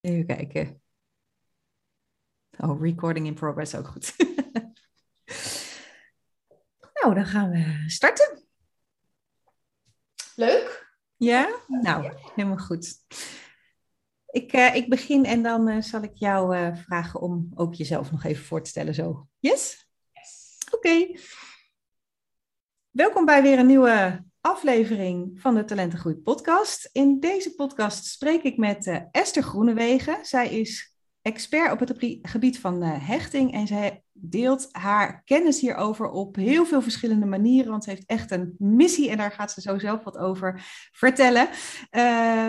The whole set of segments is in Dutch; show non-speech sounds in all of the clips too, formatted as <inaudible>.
Even kijken. Oh, recording in progress ook goed. <laughs> nou, dan gaan we starten. Leuk. Ja? Nou, helemaal goed. Ik, uh, ik begin en dan uh, zal ik jou uh, vragen om ook jezelf nog even voor te stellen zo. Yes? yes. Oké. Okay. Welkom bij weer een nieuwe aflevering van de Talentengroei podcast. In deze podcast spreek ik met uh, Esther Groenewegen. Zij is expert op het gebied van uh, hechting en zij deelt haar kennis hierover op heel veel verschillende manieren, want ze heeft echt een missie en daar gaat ze zo zelf wat over vertellen.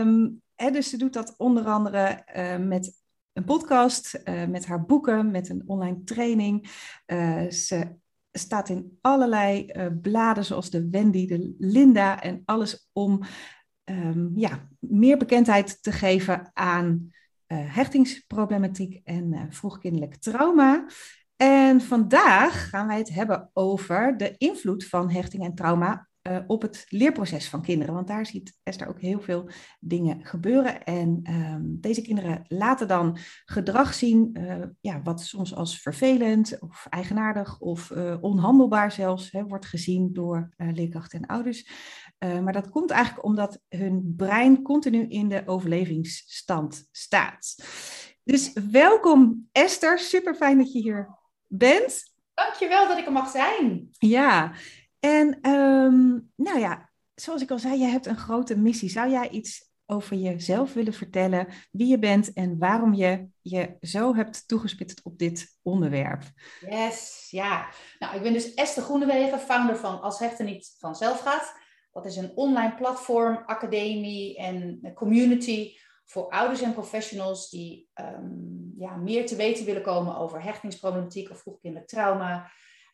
Um, dus ze doet dat onder andere uh, met een podcast, met haar boeken, met een online training. ze staat in allerlei uh, bladen, zoals de Wendy, de Linda en alles om um, ja, meer bekendheid te geven aan uh, hechtingsproblematiek en uh, vroegkindelijk trauma. En vandaag gaan wij het hebben over de invloed van hechting en trauma uh, op het leerproces van kinderen. Want daar ziet Esther ook heel veel dingen gebeuren. En um, deze kinderen laten dan gedrag zien, uh, ja, wat soms als vervelend of eigenaardig of uh, onhandelbaar zelfs hè, wordt gezien door leerkrachten en ouders. maar dat komt eigenlijk omdat hun brein continu in de overlevingsstand staat. Dus welkom Esther, super fijn dat je hier bent. Dankjewel dat ik er mag zijn. Ja, en um, nou ja, zoals ik al zei, je hebt een grote missie. Zou jij iets over jezelf willen vertellen, wie je bent en waarom je je zo hebt toegespitst op dit onderwerp? Yes, ja. Nou, ik ben dus Esther Groenewegen, founder van Als Hechten Niet Vanzelf Gaat. Dat is een online platform, academie en community voor ouders en professionals die um, ja, meer te weten willen komen over hechtingsproblematiek of vroegkindelijk trauma.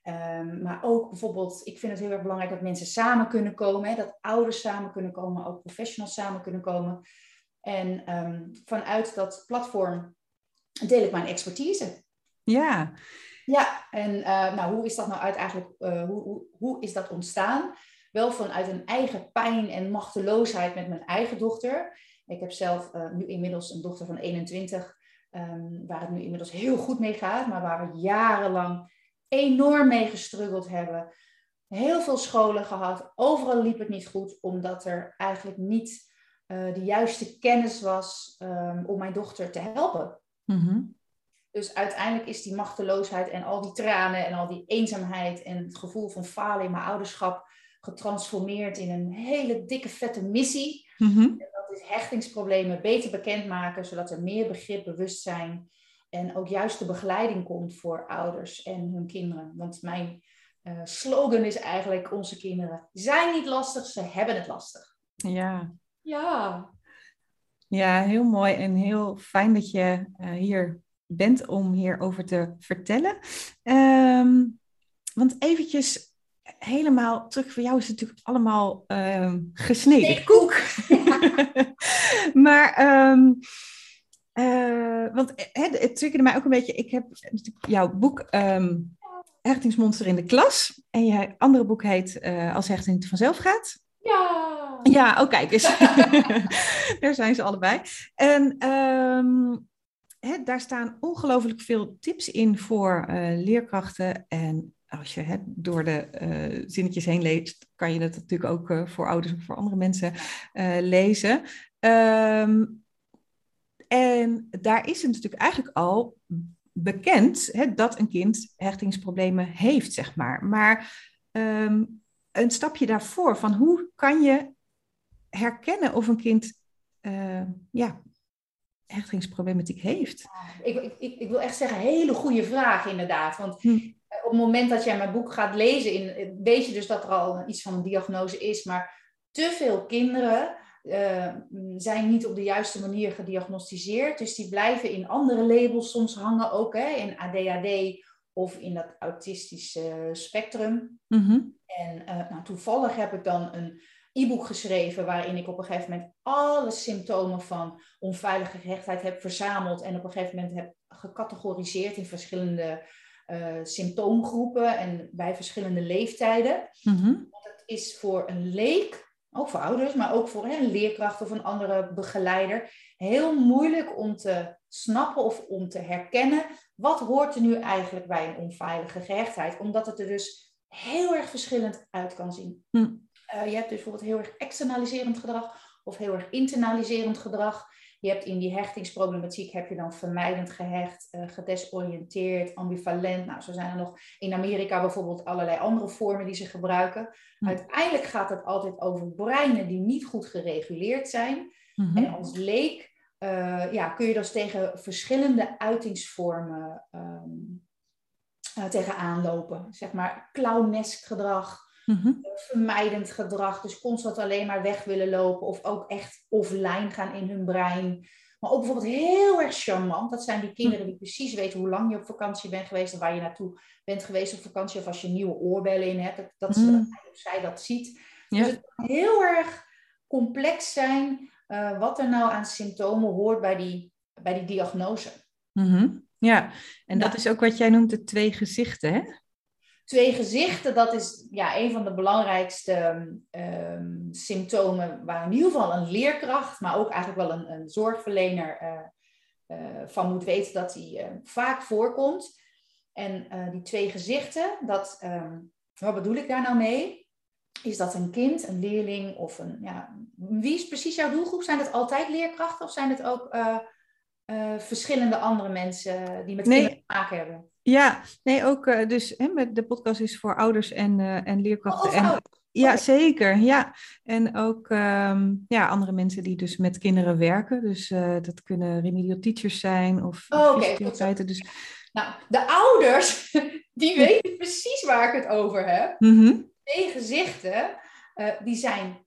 Um, maar ook bijvoorbeeld, ik vind het heel erg belangrijk dat mensen samen kunnen komen, hè, dat ouders samen kunnen komen, ook professionals samen kunnen komen. En um, vanuit dat platform deel ik mijn expertise. Ja. Ja, en uh, nou, hoe is dat nou uit eigenlijk, uh, hoe, hoe, hoe is dat ontstaan? Wel vanuit een eigen pijn en machteloosheid met mijn eigen dochter. Ik heb zelf uh, nu inmiddels een dochter van 21, um, waar het nu inmiddels heel goed mee gaat, maar waar we jarenlang enorm mee gestruggeld hebben. Heel veel scholen gehad. Overal liep het niet goed, omdat er eigenlijk niet uh, de juiste kennis was um, om mijn dochter te helpen. Mm-hmm. Dus uiteindelijk is die machteloosheid en al die tranen en al die eenzaamheid en het gevoel van falen in mijn ouderschap getransformeerd in een hele dikke vette missie. Mm-hmm. En dat is hechtingsproblemen beter bekendmaken, zodat er meer begrip, bewustzijn en ook juist de begeleiding komt voor ouders en hun kinderen. Want mijn uh, slogan is eigenlijk: onze kinderen zijn niet lastig, ze hebben het lastig. Ja. Ja. Ja, heel mooi en heel fijn dat je uh, hier bent om hierover te vertellen. Um, want eventjes helemaal terug, voor jou is het natuurlijk allemaal um, gesneden nee, koek. <laughs> <laughs> maar um, uh, want het, het triggerde mij ook een beetje. Ik heb jouw boek um, Hechtingsmonster in de klas. En je andere boek heet uh, Als hechting vanzelf gaat. Ja. Ja, oh kijk eens. <laughs> Daar zijn ze allebei. En um, hè, daar staan ongelooflijk veel tips in voor uh, leerkrachten. En als je hè, door de zinnetjes heen leest, kan je dat natuurlijk ook voor ouders of voor andere mensen lezen. Um, en daar is het natuurlijk eigenlijk al bekend hè, dat een kind hechtingsproblemen heeft, zeg maar. Maar um, een stapje daarvoor, van hoe kan je herkennen of een kind uh, ja, hechtingsproblematiek heeft? Ik, ik, ik wil echt zeggen, hele goede vraag inderdaad. Want hm. op het moment dat jij mijn boek gaat lezen, in, weet je dus dat er al iets van een diagnose is. Maar te veel kinderen uh, zijn niet op de juiste manier gediagnosticeerd. Dus die blijven in andere labels soms hangen ook, hè, in ADHD of in dat autistische spectrum. Mm-hmm. En uh, nou, toevallig heb ik dan een e-book geschreven waarin ik op een gegeven moment alle symptomen van onveilige gehechtheid heb verzameld en op een gegeven moment heb gecategoriseerd in verschillende uh, symptoomgroepen en bij verschillende leeftijden. Want het is voor een leek ook voor ouders, maar ook voor een leerkracht of een andere begeleider, heel moeilijk om te snappen of om te herkennen wat hoort er nu eigenlijk bij een onveilige gehechtheid. Omdat het er dus heel erg verschillend uit kan zien. Hm. Uh, je hebt dus bijvoorbeeld heel erg externaliserend gedrag of heel erg internaliserend gedrag. Je hebt in die hechtingsproblematiek heb je dan vermijdend gehecht, uh, gedesoriënteerd, ambivalent. Nou, zo zijn er nog in Amerika bijvoorbeeld allerlei andere vormen die ze gebruiken. Hm. Uiteindelijk gaat het altijd over breinen die niet goed gereguleerd zijn. Mhm. En als leek uh, ja, kun je dus tegen verschillende uitingsvormen um, uh, tegenaan lopen. Zeg maar clownesk gedrag, mhm. vermijdend gedrag. Dus constant alleen maar weg willen lopen of ook echt offline gaan in hun brein. Maar ook bijvoorbeeld heel erg charmant. Dat zijn die kinderen die precies weten hoe lang je op vakantie bent geweest en waar je naartoe bent geweest op vakantie. Of als je nieuwe oorbellen in hebt, dat, dat mm. zij dat ziet. Dus het kan heel erg complex zijn uh, wat er nou aan symptomen hoort bij die, bij die diagnose. Mm Ja, en dat is ook wat jij noemt de twee gezichten, hè? Twee gezichten, dat is ja, een van de belangrijkste um, symptomen waar in ieder geval een leerkracht, maar ook eigenlijk wel een, een zorgverlener uh, uh, van moet weten dat die vaak voorkomt. En die twee gezichten, dat, um, wat bedoel ik daar nou mee? is dat een kind, een leerling of een. Ja, wie is precies jouw doelgroep? Zijn het altijd leerkrachten of zijn het ook verschillende andere mensen die met nee. kinderen te maken hebben? Ja, nee, ook uh, dus hè, met de podcast is voor ouders en, en leerkrachten. Oh, en, ja, zeker. Ja. En ook um, ja, andere mensen die dus met kinderen werken. Dus dat kunnen remedial teachers zijn of oh, okay, Dus... Nou, de ouders, <laughs> die weten precies waar ik het over heb. Mm -hmm twee gezichten, die zijn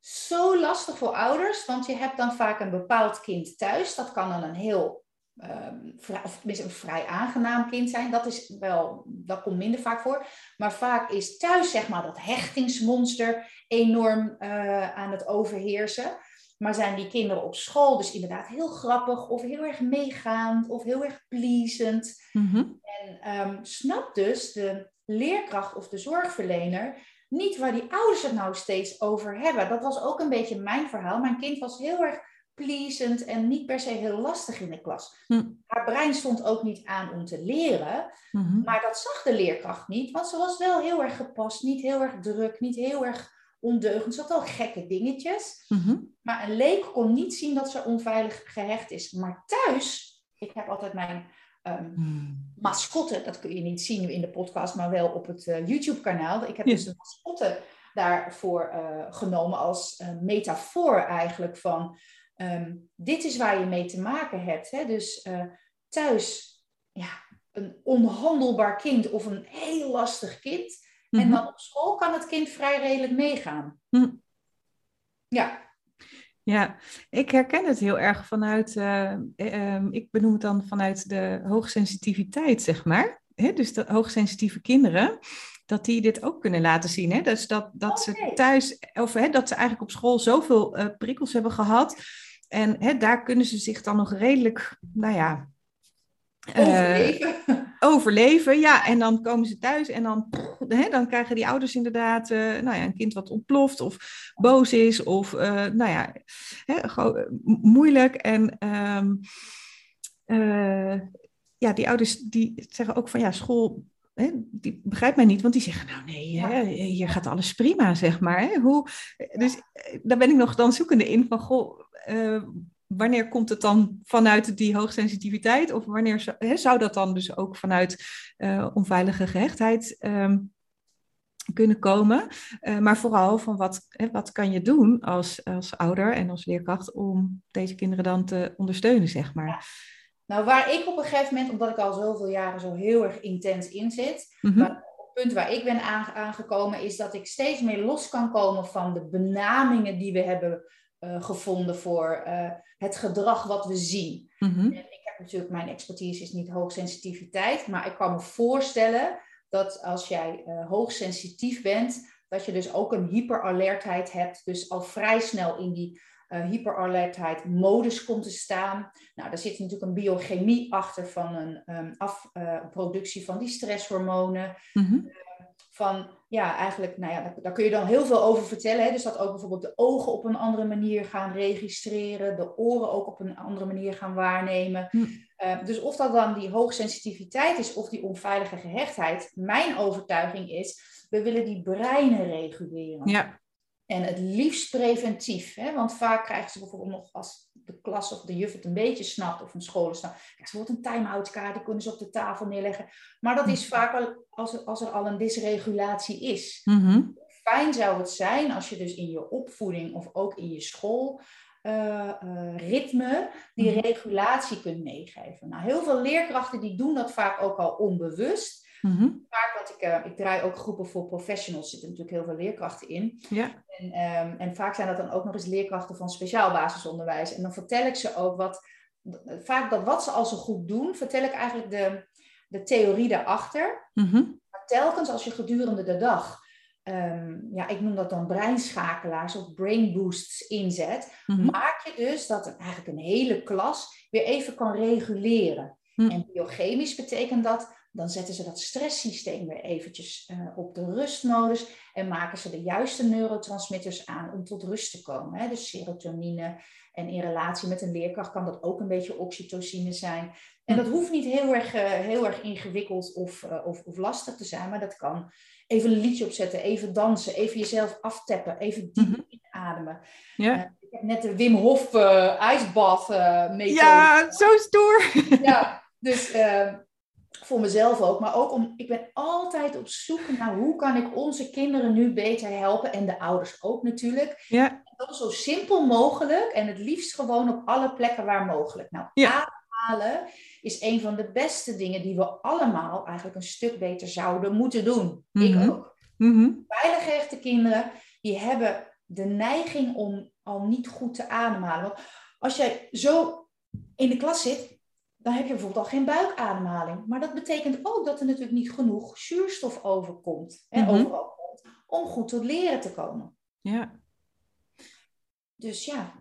zo lastig voor ouders, want je hebt dan vaak een bepaald kind thuis. Dat kan dan een heel, um, vrij, of een vrij aangenaam kind zijn. Dat is wel, dat komt minder vaak voor. Maar vaak is thuis, zeg maar, dat hechtingsmonster enorm uh, aan het overheersen. Maar zijn die kinderen op school dus inderdaad heel grappig of heel erg meegaand of heel erg pleasend. Mm -hmm. En um, snap dus de leerkracht of de zorgverlener niet waar die ouders het nou steeds over hebben. Dat was ook een beetje mijn verhaal. Mijn kind was heel erg pleasant en niet per se heel lastig in de klas. Hm. Haar brein stond ook niet aan om te leren, mhm. maar dat zag de leerkracht niet, want ze was wel heel erg gepast, niet heel erg druk, niet heel erg ondeugend. Ze had wel gekke dingetjes, mhm. maar een leek kon niet zien dat ze onveilig gehecht is. Maar thuis, ik heb altijd mijn um, mascotte, dat kun je niet zien in de podcast, maar wel op het uh, YouTube-kanaal. Ik heb dus de mascotte daarvoor uh, genomen als uh, metafoor eigenlijk van um, dit is waar je mee te maken hebt. Hè? Dus thuis ja, een onhandelbaar kind of een heel lastig kind. En mhm. dan op school kan het kind vrij redelijk meegaan. Mm. Ja, ja, ik herken het heel erg vanuit, uh, ik benoem het dan vanuit de hoogsensitiviteit, zeg maar. Dus de hoogsensitieve kinderen, dat die dit ook kunnen laten zien. Hè? Dus dat, dat ze thuis, of hè, dat ze eigenlijk op school zoveel uh, prikkels hebben gehad. En hè, daar kunnen ze zich dan nog redelijk, nou ja, Overleven. Uh, overleven, ja. En dan komen ze thuis en dan, hè, dan krijgen die ouders inderdaad uh, nou ja, een kind wat ontploft of boos is of uh, nou ja, hè, moeilijk. En um, ja, die ouders die zeggen ook van ja, school Hè, die begrijpt mij niet, want die zeggen, nou nee, hè, hier gaat alles prima, zeg maar. Hè? Hoe, dus daar ben ik nog dan zoekende in van, goh, uh, wanneer komt het dan vanuit die hoogsensitiviteit? Of wanneer zou dat dan dus ook vanuit uh, onveilige gehechtheid ehm, kunnen komen? Uh, maar vooral van wat, hè, wat kan je doen als, als ouder en als leerkracht om deze kinderen dan te ondersteunen, zeg maar. Nou, waar ik op een gegeven moment, omdat ik al zoveel jaren zo heel erg intens in zit, mm het punt waar ik ben aangekomen is dat ik steeds meer los kan komen van de benamingen die we hebben uh, gevonden voor uh, het gedrag wat we zien. En ik heb natuurlijk, mijn expertise is niet hoogsensitiviteit, maar ik kan me voorstellen dat als jij uh, hoogsensitief bent, dat je dus ook een hyperalertheid hebt, dus al vrij snel in die hyperalertheid modus komt te staan. Nou, daar zit natuurlijk een biochemie achter van een um, afproductie van die stresshormonen. Mm-hmm. van ja, eigenlijk, nou ja, daar, kun je dan heel veel over vertellen. Hè? Dus dat ook bijvoorbeeld de ogen op een andere manier gaan registreren, de oren ook op een andere manier gaan waarnemen. Hm. Eh, dus of dat dan die hoogsensitiviteit is of die onveilige gehechtheid, mijn overtuiging is, we willen die breinen reguleren. Ja. En het liefst preventief. Hè? Want vaak krijgen ze bijvoorbeeld nog als de klas of de juf het een beetje snapt of een school snapt. Ze wordt een time-out kaart, die kunnen ze op de tafel neerleggen. Maar dat is vaak al als er, als er al een dysregulatie is. Mm Fijn zou het zijn als je dus in je opvoeding of ook in je school uh, ritme die mhm. regulatie kunt meegeven. Nou, heel veel leerkrachten die doen dat vaak ook al onbewust. Mm Vaak, want ik, uh, ik draai ook groepen voor professionals, zitten natuurlijk heel veel leerkrachten in. Ja. En, um, en vaak zijn dat dan ook nog eens leerkrachten van speciaal basisonderwijs. En dan vertel ik ze ook wat, vaak dat wat ze al zo goed doen, vertel ik eigenlijk de, de theorie daarachter. Mm Maar telkens als je gedurende de dag Um, ja, ik noem dat dan breinschakelaars of brain boosts inzet, mm maak je dus dat eigenlijk een hele klas weer even kan reguleren. Mhm. En biochemisch betekent dat dan zetten ze dat stresssysteem weer eventjes uh, op de rustmodus en maken ze de juiste neurotransmitters aan om tot rust te komen. Hè? Dus serotonine en in relatie met een leerkracht kan dat ook een beetje oxytocine zijn. En dat hoeft niet heel erg, uh, heel erg ingewikkeld of, uh, of, of, lastig te zijn, maar dat kan even een liedje opzetten, even dansen, even jezelf afteppen, even diep mm inademen. Ja. ik heb net de Wim Hof ijsbad methode. Ja, zo stoer. ja, dus voor mezelf ook, maar ook om, ik ben altijd op zoek naar hoe kan ik onze kinderen nu beter helpen en de ouders ook natuurlijk. Ja. Zo simpel mogelijk en het liefst gewoon op alle plekken waar mogelijk. Nou, ademhalen is een van de beste dingen die we allemaal eigenlijk een stuk beter zouden moeten doen. Ik mhm. ook. Mm echte kinderen, die hebben de neiging om al niet goed te ademhalen. Want als jij zo in de klas zit, dan heb je bijvoorbeeld al geen buikademhaling. Maar dat betekent ook dat er natuurlijk niet genoeg zuurstof overkomt, en mhm. overal komt, om goed tot leren te komen. Ja. Dus ja.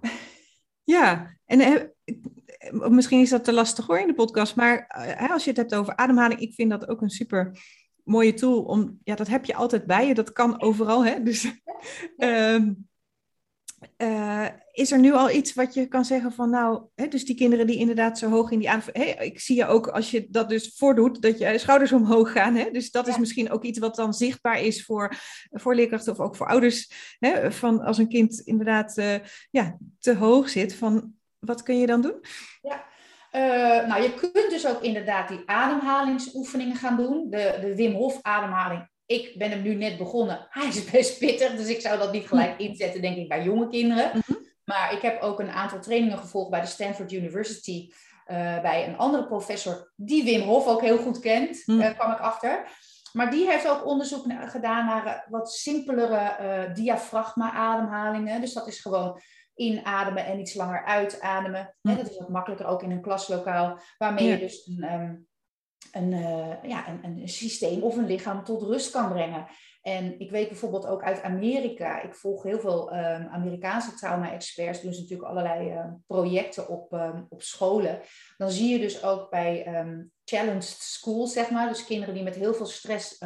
Ja, en eh, misschien is dat te lastig hoor in de podcast, maar eh, als je het hebt over ademhaling, ik vind dat ook een super mooie tool om, ja, dat heb je altijd bij je, dat kan overal, hè. Dus, ja. Ehm, uh, is er nu al iets wat je kan zeggen van nou, hè, dus die kinderen die inderdaad zo hoog in die aanval. Hey, ik zie je ook als je dat dus voordoet, dat je schouders omhoog gaan. Hè? Dus dat is misschien ook iets wat dan zichtbaar is voor, voor leerkrachten of ook voor ouders. Hè? Van als een kind inderdaad uh, ja, te hoog zit, van wat kun je dan doen? Ja. Uh, nou, je kunt dus ook inderdaad die ademhalingsoefeningen gaan doen. De, de Wim Hof ademhaling ik ben hem nu net begonnen. Hij is <laughs> best pittig, dus ik zou dat niet gelijk inzetten, denk ik, bij jonge kinderen. Mhm. Maar ik heb ook een aantal trainingen gevolgd bij de Stanford University. Uh, bij een andere professor, die Wim Hof ook heel goed kent, mm. uh, kwam ik achter. Maar die heeft ook onderzoek gedaan naar uh, wat simpelere diafragma-ademhalingen. Dus dat is gewoon inademen en iets langer uitademen. Mm. En dat is wat makkelijker ook in een klaslokaal, waarmee je dus een, um, een, uh, ja, een, een, systeem of een lichaam tot rust kan brengen. En ik weet bijvoorbeeld ook uit Amerika, ik volg heel veel um, Amerikaanse trauma-experts, doen ze natuurlijk allerlei uh, projecten op, um, op scholen. Dan zie je dus ook bij challenged schools, zeg maar, dus kinderen die met heel veel stress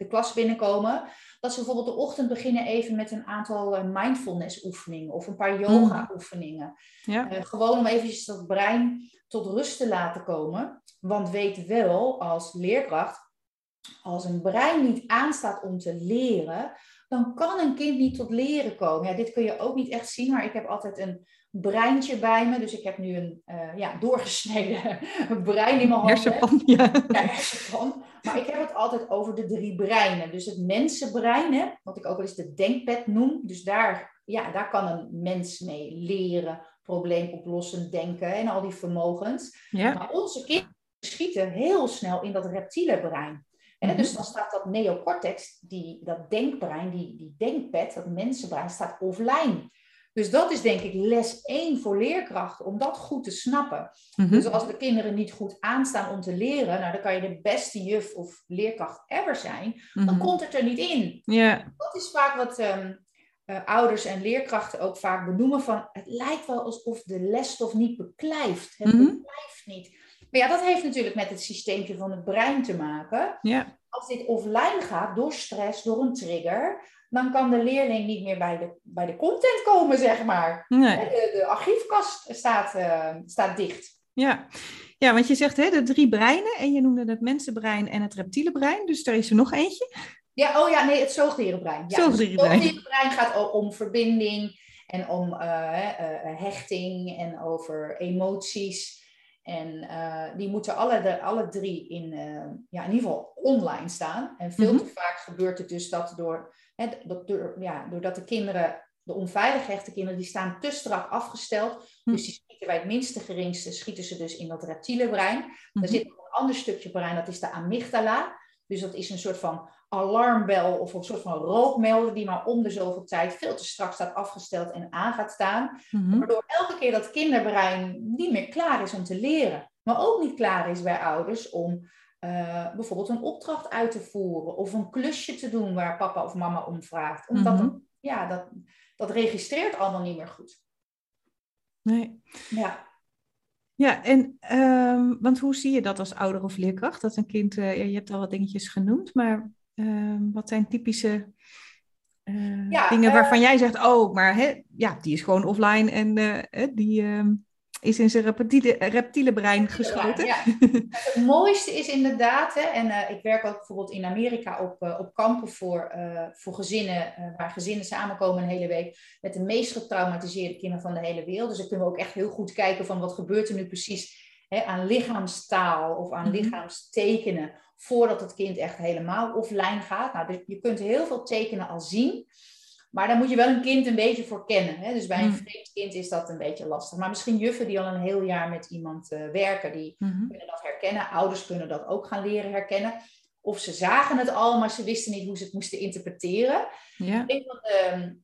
de klas binnenkomen, dat ze bijvoorbeeld de ochtend beginnen even met een aantal uh, mindfulness oefeningen of een paar mm. yoga oefeningen. Ja. gewoon om eventjes dat brein tot rust te laten komen. Want weet wel als leerkracht, als een brein niet aanstaat om te leren, dan kan een kind niet tot leren komen. Ja, dit kun je ook niet echt zien, maar ik heb altijd een breintje bij me. Dus ik heb nu een uh, ja, doorgesneden <laughs> brein in mijn handen. Hersenpan, ja. ja hersenpan. Maar ik heb het altijd over de drie breinen. Dus het mensenbrein, hè, wat ik ook wel eens de denkpad noem. Dus daar, ja, daar kan een mens mee leren, probleemoplossend denken en al die vermogens. Ja. Maar onze kinderen schieten heel snel in dat reptiele brein. En mhm. dus dan staat dat neocortex, die, dat denkbrein, die, die denkpad, dat mensenbrein, staat offline. Dus dat is denk ik les 1 voor leerkrachten, om dat goed te snappen. Mhm. Dus als de kinderen niet goed aanstaan om te leren, nou, dan kan je de beste juf of leerkracht ever zijn, dan mhm. komt het er niet in. Yeah. Dat is vaak wat ehm, eh, ouders en leerkrachten ook vaak benoemen van, het lijkt wel alsof de lesstof niet beklijft. Het beklijft niet. Maar ja, dat heeft natuurlijk met het systeempje van het brein te maken. Ja. als dit offline gaat, door stress, door een trigger, dan kan de leerling niet meer bij de, bij de content komen, zeg maar. Nee. De, de archiefkast staat, uh, staat dicht. Ja. ja, want je zegt hè, de drie breinen en je noemde het mensenbrein en het reptiele brein. Dus er is er nog eentje. Ja, oh ja, nee, het zoogdierenbrein. Ja, zoogdierenbrein. het zoogdierenbrein gaat om verbinding en om uh, uh, hechting en over emoties. En uh, die moeten alle, de, alle drie in, ja, in ieder geval online staan. En veel mm-hmm. te vaak gebeurt het dus dat door, hè, dat door, ja, doordat de kinderen, de onveilig hechte kinderen, die staan te strak afgesteld. Mm. Dus die schieten bij het minste geringste, schieten ze dus in dat reptiele brein. Mm-hmm. Er zit nog een ander stukje brein, dat is de amygdala. Dus dat is een soort van alarmbel of een soort van rookmelder die maar om de zoveel tijd veel te strak staat afgesteld en aan gaat staan. Mm-hmm. Waardoor elke keer dat kinderbrein niet meer klaar is om te leren. Maar ook niet klaar is bij ouders om uh, bijvoorbeeld een opdracht uit te voeren of een klusje te doen waar papa of mama om vraagt. Omdat mm-hmm. ja, dat, dat registreert allemaal niet meer goed. Nee. Ja. Ja, en um, want hoe zie je dat als ouder of leerkracht? Dat een kind, uh, je hebt al wat dingetjes genoemd, maar uh, wat zijn typische uh, ja, dingen waarvan jij zegt, oh, maar hè, ja, die is gewoon offline en die ehm, is in zijn reptiele, reptiele brein geschoten. Ja, <laughs> Het mooiste is inderdaad, hè, en ik werk ook bijvoorbeeld in Amerika op, op kampen voor, voor gezinnen, waar gezinnen samenkomen een hele week met de meest getraumatiseerde kinderen van de hele wereld. Dus dan kunnen we ook echt heel goed kijken van wat gebeurt er nu precies hè, aan lichaamstaal of aan -hmm. lichaamstekenen voordat het kind echt helemaal offline gaat. Nou, dus je kunt heel veel tekenen al zien. Maar daar moet je wel een kind een beetje voor kennen. Hè? Dus bij een vreemd kind is dat een beetje lastig. Maar misschien juffen die al een heel jaar met iemand uh, werken, die mm-hmm. kunnen dat herkennen. Ouders kunnen dat ook gaan leren herkennen. Of ze zagen het al, maar ze wisten niet hoe ze het moesten interpreteren. Ja. Een van de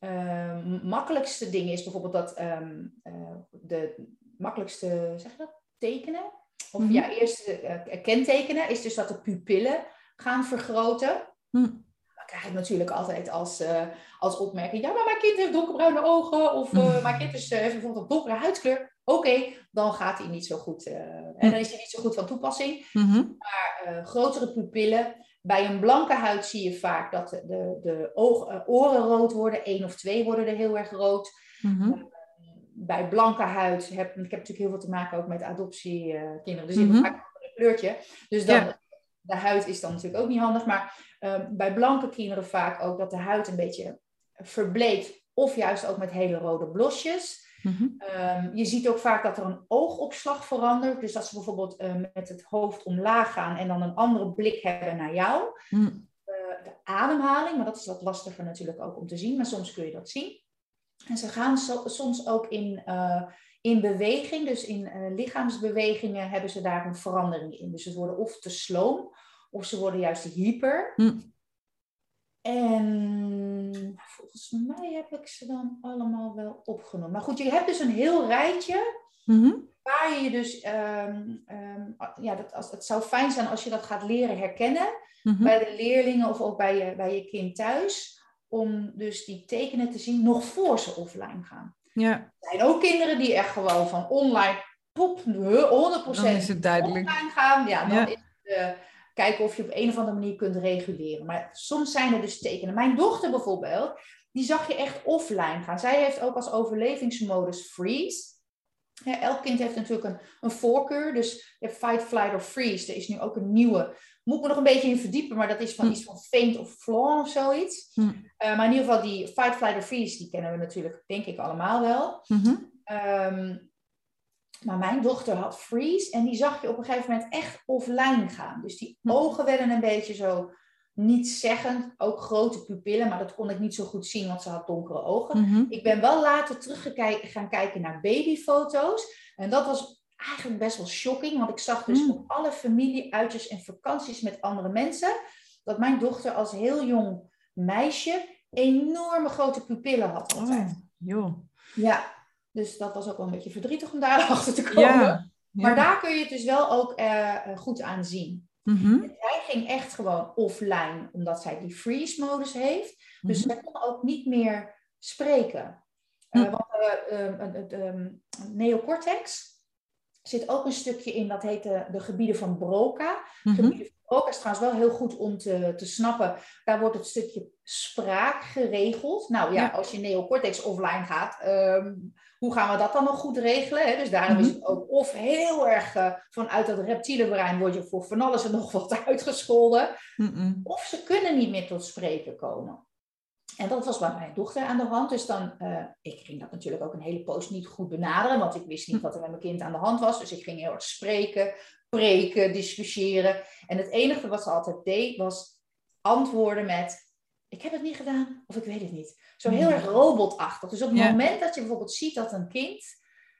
uh, makkelijkste dingen is bijvoorbeeld dat um, uh, de makkelijkste, zeg je dat, tekenen? Of mm -hmm. ja, eerste uh, kentekenen is dus dat de pupillen gaan vergroten. Mm. Dan krijg ik natuurlijk altijd als, uh, als opmerking, ja, maar mijn kind heeft donkerbruine ogen. Of uh, mijn kind is, heeft bijvoorbeeld een donkere huidskleur. Oké, okay, dan gaat hij niet zo goed. en dan is hij niet zo goed van toepassing. -hmm. Maar grotere pupillen. Bij een blanke huid zie je vaak dat de, de, oog, oren rood worden. Eén of twee worden er heel erg rood. -hmm bij blanke huid heb ik heb natuurlijk heel veel te maken ook met adoptiekinderen. dus die hebben mm -hmm. vaak een kleurtje. Dus dan, ja. de huid is dan natuurlijk ook niet handig. Maar um, bij blanke kinderen vaak ook dat de huid een beetje verbleekt. Of juist ook met hele rode blosjes. Mm -hmm. um, je ziet ook vaak dat er een oogopslag verandert. Dus dat ze bijvoorbeeld uh, met het hoofd omlaag gaan en dan een andere blik hebben naar jou. Mm. Uh, de ademhaling, maar dat is wat lastiger natuurlijk ook om te zien. Maar soms kun je dat zien. En ze gaan so, soms ook in, uh, in beweging, dus in uh, lichaamsbewegingen hebben ze daar een verandering in. Dus ze worden of te sloom, of ze worden juist hyper. Hm. En volgens mij heb ik ze dan allemaal wel opgenomen. Maar goed, je hebt dus een heel rijtje. Mm -hmm. Waar je dus, um, um, ja, dat, als, het zou fijn zijn als je dat gaat leren herkennen mm -hmm. bij de leerlingen of ook bij je, bij je kind thuis om dus die tekenen te zien nog voor ze offline gaan. Ja. Er zijn ook kinderen die echt gewoon van online, pop, 100% dan is het duidelijk. online gaan. Ja, dan Ja. is het uh, kijken of je op een of andere manier kunt reguleren. Maar soms zijn er dus tekenen. Mijn dochter bijvoorbeeld, die zag je echt offline gaan. Zij heeft ook als overlevingsmodus freeze. Ja, elk kind heeft natuurlijk een, een voorkeur. Dus je hebt fight, flight of freeze. Er is nu ook een nieuwe moet ik me nog een beetje in verdiepen, maar dat is van Hm. iets van faint of flaw of zoiets. Hm. Uh, maar in ieder geval die fight, flight or freeze, die kennen we natuurlijk, denk ik, allemaal wel. Um, maar mijn dochter had freeze en die zag je op een gegeven moment echt offline gaan. Dus die Hm. ogen werden een beetje zo niet zeggend, ook grote pupillen, maar dat kon ik niet zo goed zien, want ze had donkere ogen. Mhm. Ik ben wel later terug gaan kijken naar babyfoto's en dat was eigenlijk best wel shocking, want ik zag dus Mm. op alle familieuitjes en vakanties met andere mensen, dat mijn dochter als heel jong meisje enorme grote pupillen had altijd. Oh, joh. Ja, dus dat was ook wel een beetje verdrietig om daarachter <laughs> te komen. Ja. Maar daar kun je het dus wel ook uh, goed aan zien. Mhm. Zij ging echt gewoon offline, omdat zij die freeze-modus heeft. Dus Mhm. zij kon ook niet meer spreken. Hm. Uh, want uh, um, um, um, neocortex, zit ook een stukje in, dat heet de, de gebieden van Broca. Mhm. Gebieden van Broca is trouwens wel heel goed om te, te snappen. Daar wordt het stukje spraak geregeld. Nou ja, Ja. als je neocortex offline gaat, ehm, hoe gaan we dat dan nog goed regelen? Hè? Dus daarom is Mhm. het ook of heel erg eh, vanuit dat reptiele brein word je voor van alles en nog wat <laughs> uitgescholden. Mhm. Of ze kunnen niet meer tot spreken komen. En dat was bij mijn dochter aan de hand. Dus dan, eh, ik ging dat natuurlijk ook een hele poos niet goed benaderen, want ik wist niet wat er met mijn kind aan de hand was. Dus ik ging heel erg spreken, preken, discussiëren. En het enige wat ze altijd deed, was antwoorden met, ik heb het niet gedaan of ik weet het niet. Zo heel Ja. erg robotachtig. Dus op het Ja. moment dat je bijvoorbeeld ziet dat een kind,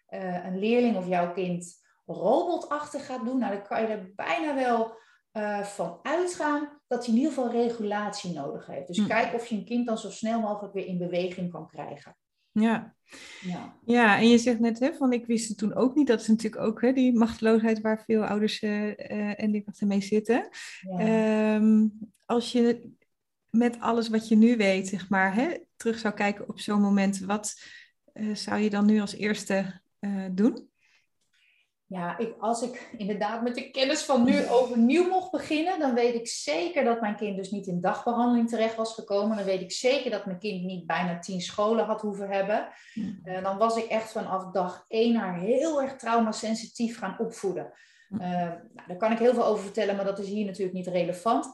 eh, een leerling of jouw kind, robotachtig gaat doen, nou, dan kan je er bijna wel eh, van uitgaan dat hij in ieder geval regulatie nodig heeft. Dus Hm. kijk of je een kind dan zo snel mogelijk weer in beweging kan krijgen. Ja. Ja, ja, en je zegt net, hè, van ik wist het toen ook niet. Dat is natuurlijk ook hè, die machteloosheid waar veel ouders eh, en leerkrachten mee zitten. ja. Ehm, als je met alles wat je nu weet, zeg maar, hè, terug zou kijken op zo'n moment, wat eh, zou je dan nu als eerste doen? Ja ik, als ik inderdaad met de kennis van nu overnieuw mocht beginnen, dan weet ik zeker dat mijn kind dus niet in dagbehandeling terecht was gekomen. Dan weet ik zeker dat mijn kind niet bijna tien scholen had hoeven hebben. Eh, dan was ik echt vanaf dag één haar heel erg traumasensitief gaan opvoeden. Hm. Eh, nou, daar kan ik heel veel over vertellen, maar dat is hier natuurlijk niet relevant.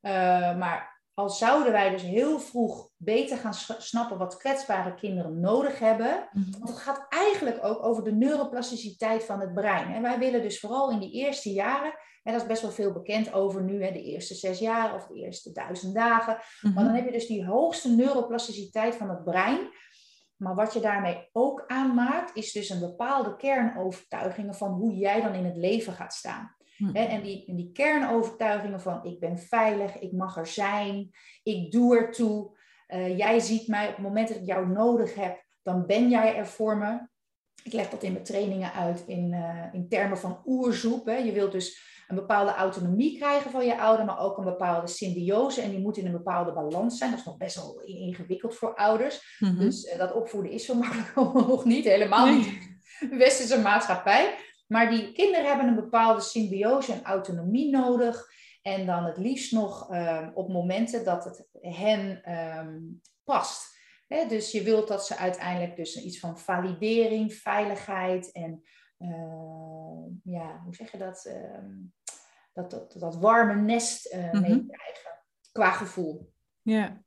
Eh, maar al zouden wij dus heel vroeg beter gaan snappen wat kwetsbare kinderen nodig hebben. Want het gaat eigenlijk ook over de neuroplasticiteit van het brein. En wij willen dus vooral in die eerste jaren, en dat is best wel veel bekend over nu, hè, de eerste zes jaar of de eerste duizend dagen. Mhm. Maar dan heb je dus die hoogste neuroplasticiteit van het brein. Maar wat je daarmee ook aanmaakt, is dus een bepaalde kernovertuigingen van hoe jij dan in het leven gaat staan. Hè, En die, en die kernovertuigingen van ik ben veilig, ik mag er zijn, ik doe ertoe. eh jij ziet mij op het moment dat ik jou nodig heb, dan ben jij er voor me. Ik leg dat in mijn trainingen uit in, eh, in termen van oerzoep. Hè. Je wilt dus een bepaalde autonomie krijgen van je ouder, maar ook een bepaalde symbiose. En die moet in een bepaalde balans zijn. Dat is nog best wel ingewikkeld voor ouders. Mhm. Dus eh, dat opvoeden is zo makkelijk <laughs> nog niet, helemaal niet de westerse maatschappij. Maar die kinderen hebben een bepaalde symbiose en autonomie nodig. En dan het liefst nog ehm, op momenten dat het hen ehm, past. Dus je wilt dat ze uiteindelijk dus iets van validering, veiligheid en ehm, ja, hoe zeg je dat? Dat, dat, dat warme nest eh Mhm. meekrijgen qua gevoel. Ja.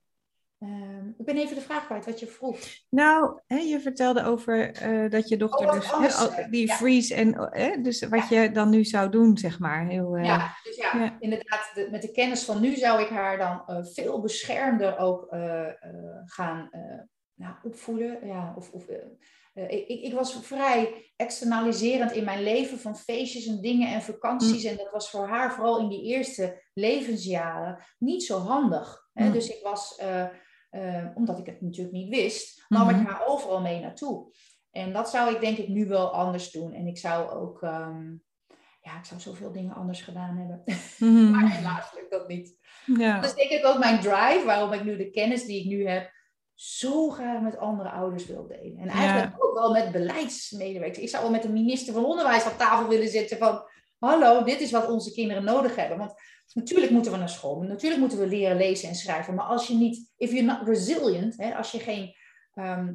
Ehm, ik ben even de vraag kwijt wat je vroeg. Nou, hè, je vertelde over eh, dat je dochter Oh, dus hè, al- eh, die ja. freeze en hè, dus wat je dan nu zou doen, zeg maar. Heel, eh, Ja, dus ja, ja. inderdaad, de- met de kennis van nu zou ik haar dan veel beschermder ook gaan nou, opvoeden. Ja, of, of, ik, ik- was vrij externaliserend in mijn leven van feestjes en dingen en vakanties. En dat was voor haar vooral in die eerste levensjaren niet zo handig. Hè? Mm. Dus ik was, eh, eh, omdat ik het natuurlijk niet wist, nam ik Mhm. haar overal mee naartoe. En dat zou ik denk ik nu wel anders doen. En ik zou ook, ehm, ja, ik zou zoveel dingen anders gedaan hebben. <laughs> Mhm. Maar helaas lukt dat niet. ja. Dat is denk ik ook mijn drive, waarom ik nu de kennis die ik nu heb, zo graag met andere ouders wil delen. En eigenlijk ook wel met beleidsmedewerkers. Ik zou wel met de minister van Onderwijs aan tafel willen zitten van, hallo, dit is wat onze kinderen nodig hebben. Want natuurlijk moeten we naar school, natuurlijk moeten we leren lezen en schrijven. Maar als je niet, if you're not resilient, hè, als je geen ehm,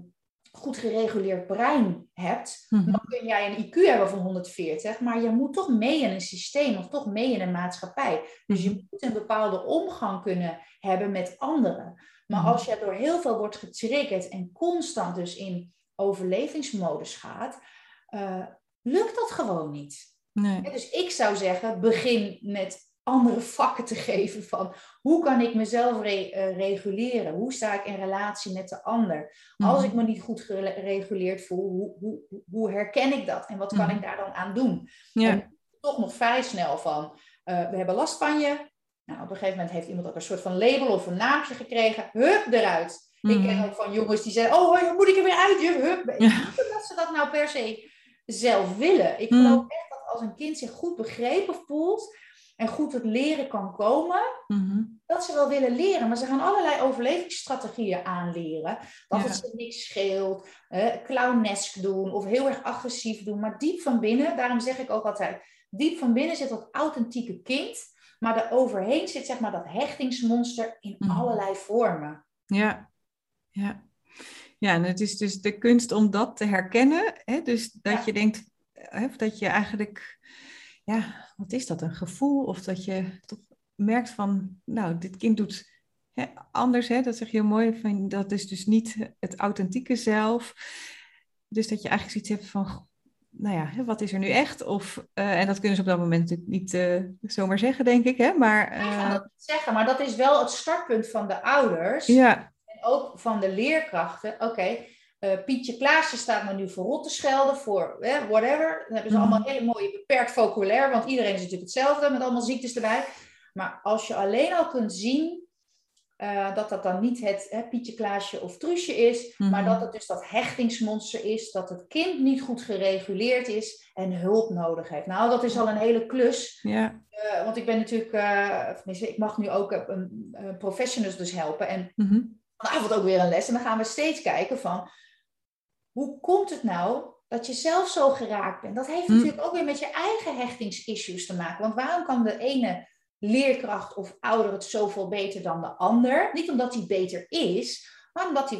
goed gereguleerd brein hebt, Mhm. dan kun jij een IQ hebben van 140, maar je moet toch mee in een systeem of toch mee in een maatschappij. Dus je moet een bepaalde omgang kunnen hebben met anderen. Maar Mhm. als je door heel veel wordt getriggerd en constant dus in overlevingsmodus gaat, eh, lukt dat gewoon niet. Nee. Ja, Dus ik zou zeggen, begin met andere vakken te geven van hoe kan ik mezelf re- eh, reguleren? Hoe sta ik in relatie met de ander? Als Mhm. ik me niet goed gereguleerd voel, hoe, hoe, hoe herken ik dat? En wat kan Mhm. ik daar dan aan doen? Ja. En toch nog vrij snel van, eh, we hebben last van je. Nou, op een gegeven moment heeft iemand ook een soort van label of een naampje gekregen. Hup, eruit. Ik Mhm. ken ook van jongens die zeggen, oh, moet ik er weer uit? Hup. Ja. Dat ze dat nou per se zelf willen. Ik geloof echt dat als een kind zich goed begrepen voelt en goed het leren kan komen, Mhm. dat ze wel willen leren. Maar ze gaan allerlei overlevingsstrategieën aanleren. Dat Ja. het ze niks scheelt, eh, clownesk doen of heel erg agressief doen. Maar diep van binnen, daarom zeg ik ook altijd, diep van binnen zit dat authentieke kind. Maar daaroverheen zit zeg maar dat hechtingsmonster in Mhm. allerlei vormen. Ja, ja. Ja, en het is dus de kunst om dat te herkennen. Hè? Dus dat Ja. je denkt, hè, dat je eigenlijk, ja, wat is dat, een gevoel? Of dat je toch merkt van, nou, dit kind doet hè, anders, hè? dat zeg je heel mooi, van, dat is dus niet het authentieke zelf. Dus dat je eigenlijk zoiets hebt van, nou ja, hè, wat is er nu echt? Of, eh, en dat kunnen ze op dat moment natuurlijk niet eh, zomaar zeggen, denk ik, hè? maar Ik ga eh, dat niet zeggen, maar dat is wel het startpunt van de ouders. ja, En ook van de leerkrachten. Oké, eh, Pietje Klaasje staat me nu voor rot te schelden, voor eh, whatever. Dan hebben ze Mhm. allemaal hele mooie beperkt vocabulaire, want iedereen is natuurlijk hetzelfde met allemaal ziektes erbij. Maar als je alleen al kunt zien eh, dat dat dan niet het hè, Pietje Klaasje of Truusje is, maar Mhm. dat het dus dat hechtingsmonster is, dat het kind niet goed gereguleerd is en hulp nodig heeft. Nou, dat is al een hele klus. Eh, want ik ben natuurlijk, ik mag nu ook een, een professionals dus helpen. En mhm. vanavond ook weer een les. En dan gaan we steeds kijken van, hoe komt het nou dat je zelf zo geraakt bent? Dat heeft Hm. natuurlijk ook weer met je eigen hechtingsissues te maken. Want waarom kan de ene leerkracht of ouder het zoveel beter dan de ander? Niet omdat hij beter is, maar omdat hij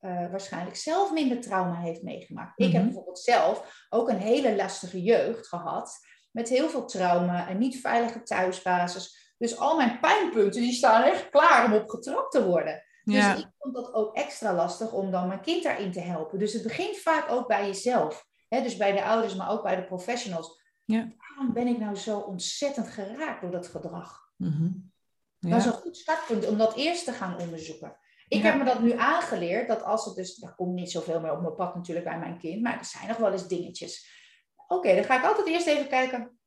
eh, waarschijnlijk zelf minder trauma heeft meegemaakt. Ik heb Mhm. bijvoorbeeld zelf ook een hele lastige jeugd gehad. Met heel veel trauma en niet veilige thuisbasis. Dus al mijn pijnpunten die staan echt klaar om op getrapt te worden. Ja. Dus ik vond dat ook extra lastig om dan mijn kind daarin te helpen. Dus het begint vaak ook bij jezelf. Hè? Dus bij de ouders, maar ook bij de professionals. Ja. Waarom ben ik nou zo ontzettend geraakt door dat gedrag? Mhm. Dat is Ja. een goed startpunt om dat eerst te gaan onderzoeken. Ik Ja. heb me dat nu aangeleerd, dat als het dus... Er komt niet zoveel meer op mijn pad natuurlijk bij mijn kind, maar er zijn nog wel eens dingetjes. Oké, dan ga ik altijd eerst even kijken,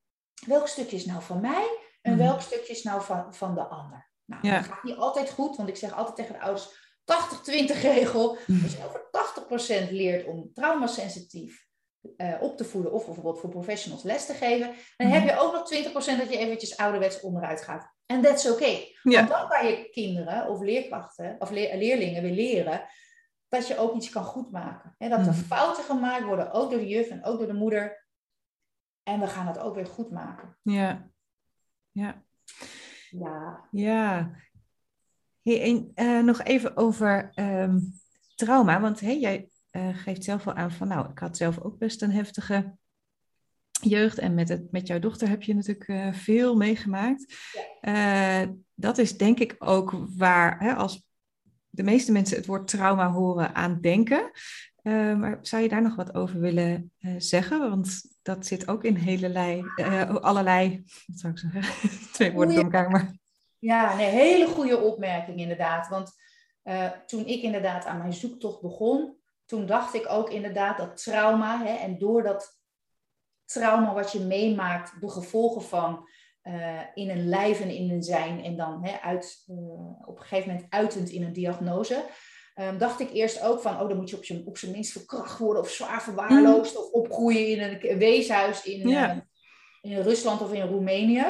welk stukje is nou van mij en Mhm. welk stukje is nou van, van de ander? Nou, Ja. dat gaat niet altijd goed, want ik zeg altijd tegen de ouders, 80-20 regel. Als je over 80% leert om traumasensitief eh, op te voeden of bijvoorbeeld voor professionals les te geven, dan Mhm. heb je ook nog 20% dat je eventjes ouderwets onderuit gaat. En that's oké. Ja. Want dan kan je kinderen of leerkrachten of leer- leerlingen weer leren dat je ook iets kan goedmaken. Hè, dat er Mhm. fouten gemaakt worden, ook door de juf en ook door de moeder. En we gaan het ook weer goed maken. Ja. Ja. Ja. Ja. Hey, en, eh, nog even over ehm, trauma. Want hey, jij eh, geeft zelf al aan van, nou, ik had zelf ook best een heftige jeugd. En met, het, met jouw dochter heb je natuurlijk eh, veel meegemaakt. Dat is denk ik ook waar, hè, als de meeste mensen het woord trauma horen, aan denken. Eh, maar zou je daar nog wat over willen eh, zeggen? Want dat zit ook in hele lei, eh, allerlei, wat zou ik zeggen? <laughs> Twee woorden door elkaar, maar... Ja, nee, hele goede opmerking inderdaad. Want toen ik inderdaad aan mijn zoektocht begon, toen dacht ik ook inderdaad dat trauma, hè, en door dat trauma wat je meemaakt, de gevolgen van in een lijf en in een zijn, en dan hè, uit, op een gegeven moment uitend in een diagnose, ehm, dacht ik eerst ook van, oh, dan moet je op zijn, op zijn minst verkracht worden of zwaar verwaarloosd of opgroeien in een weeshuis in, Ja. eh, in Rusland of in Roemenië.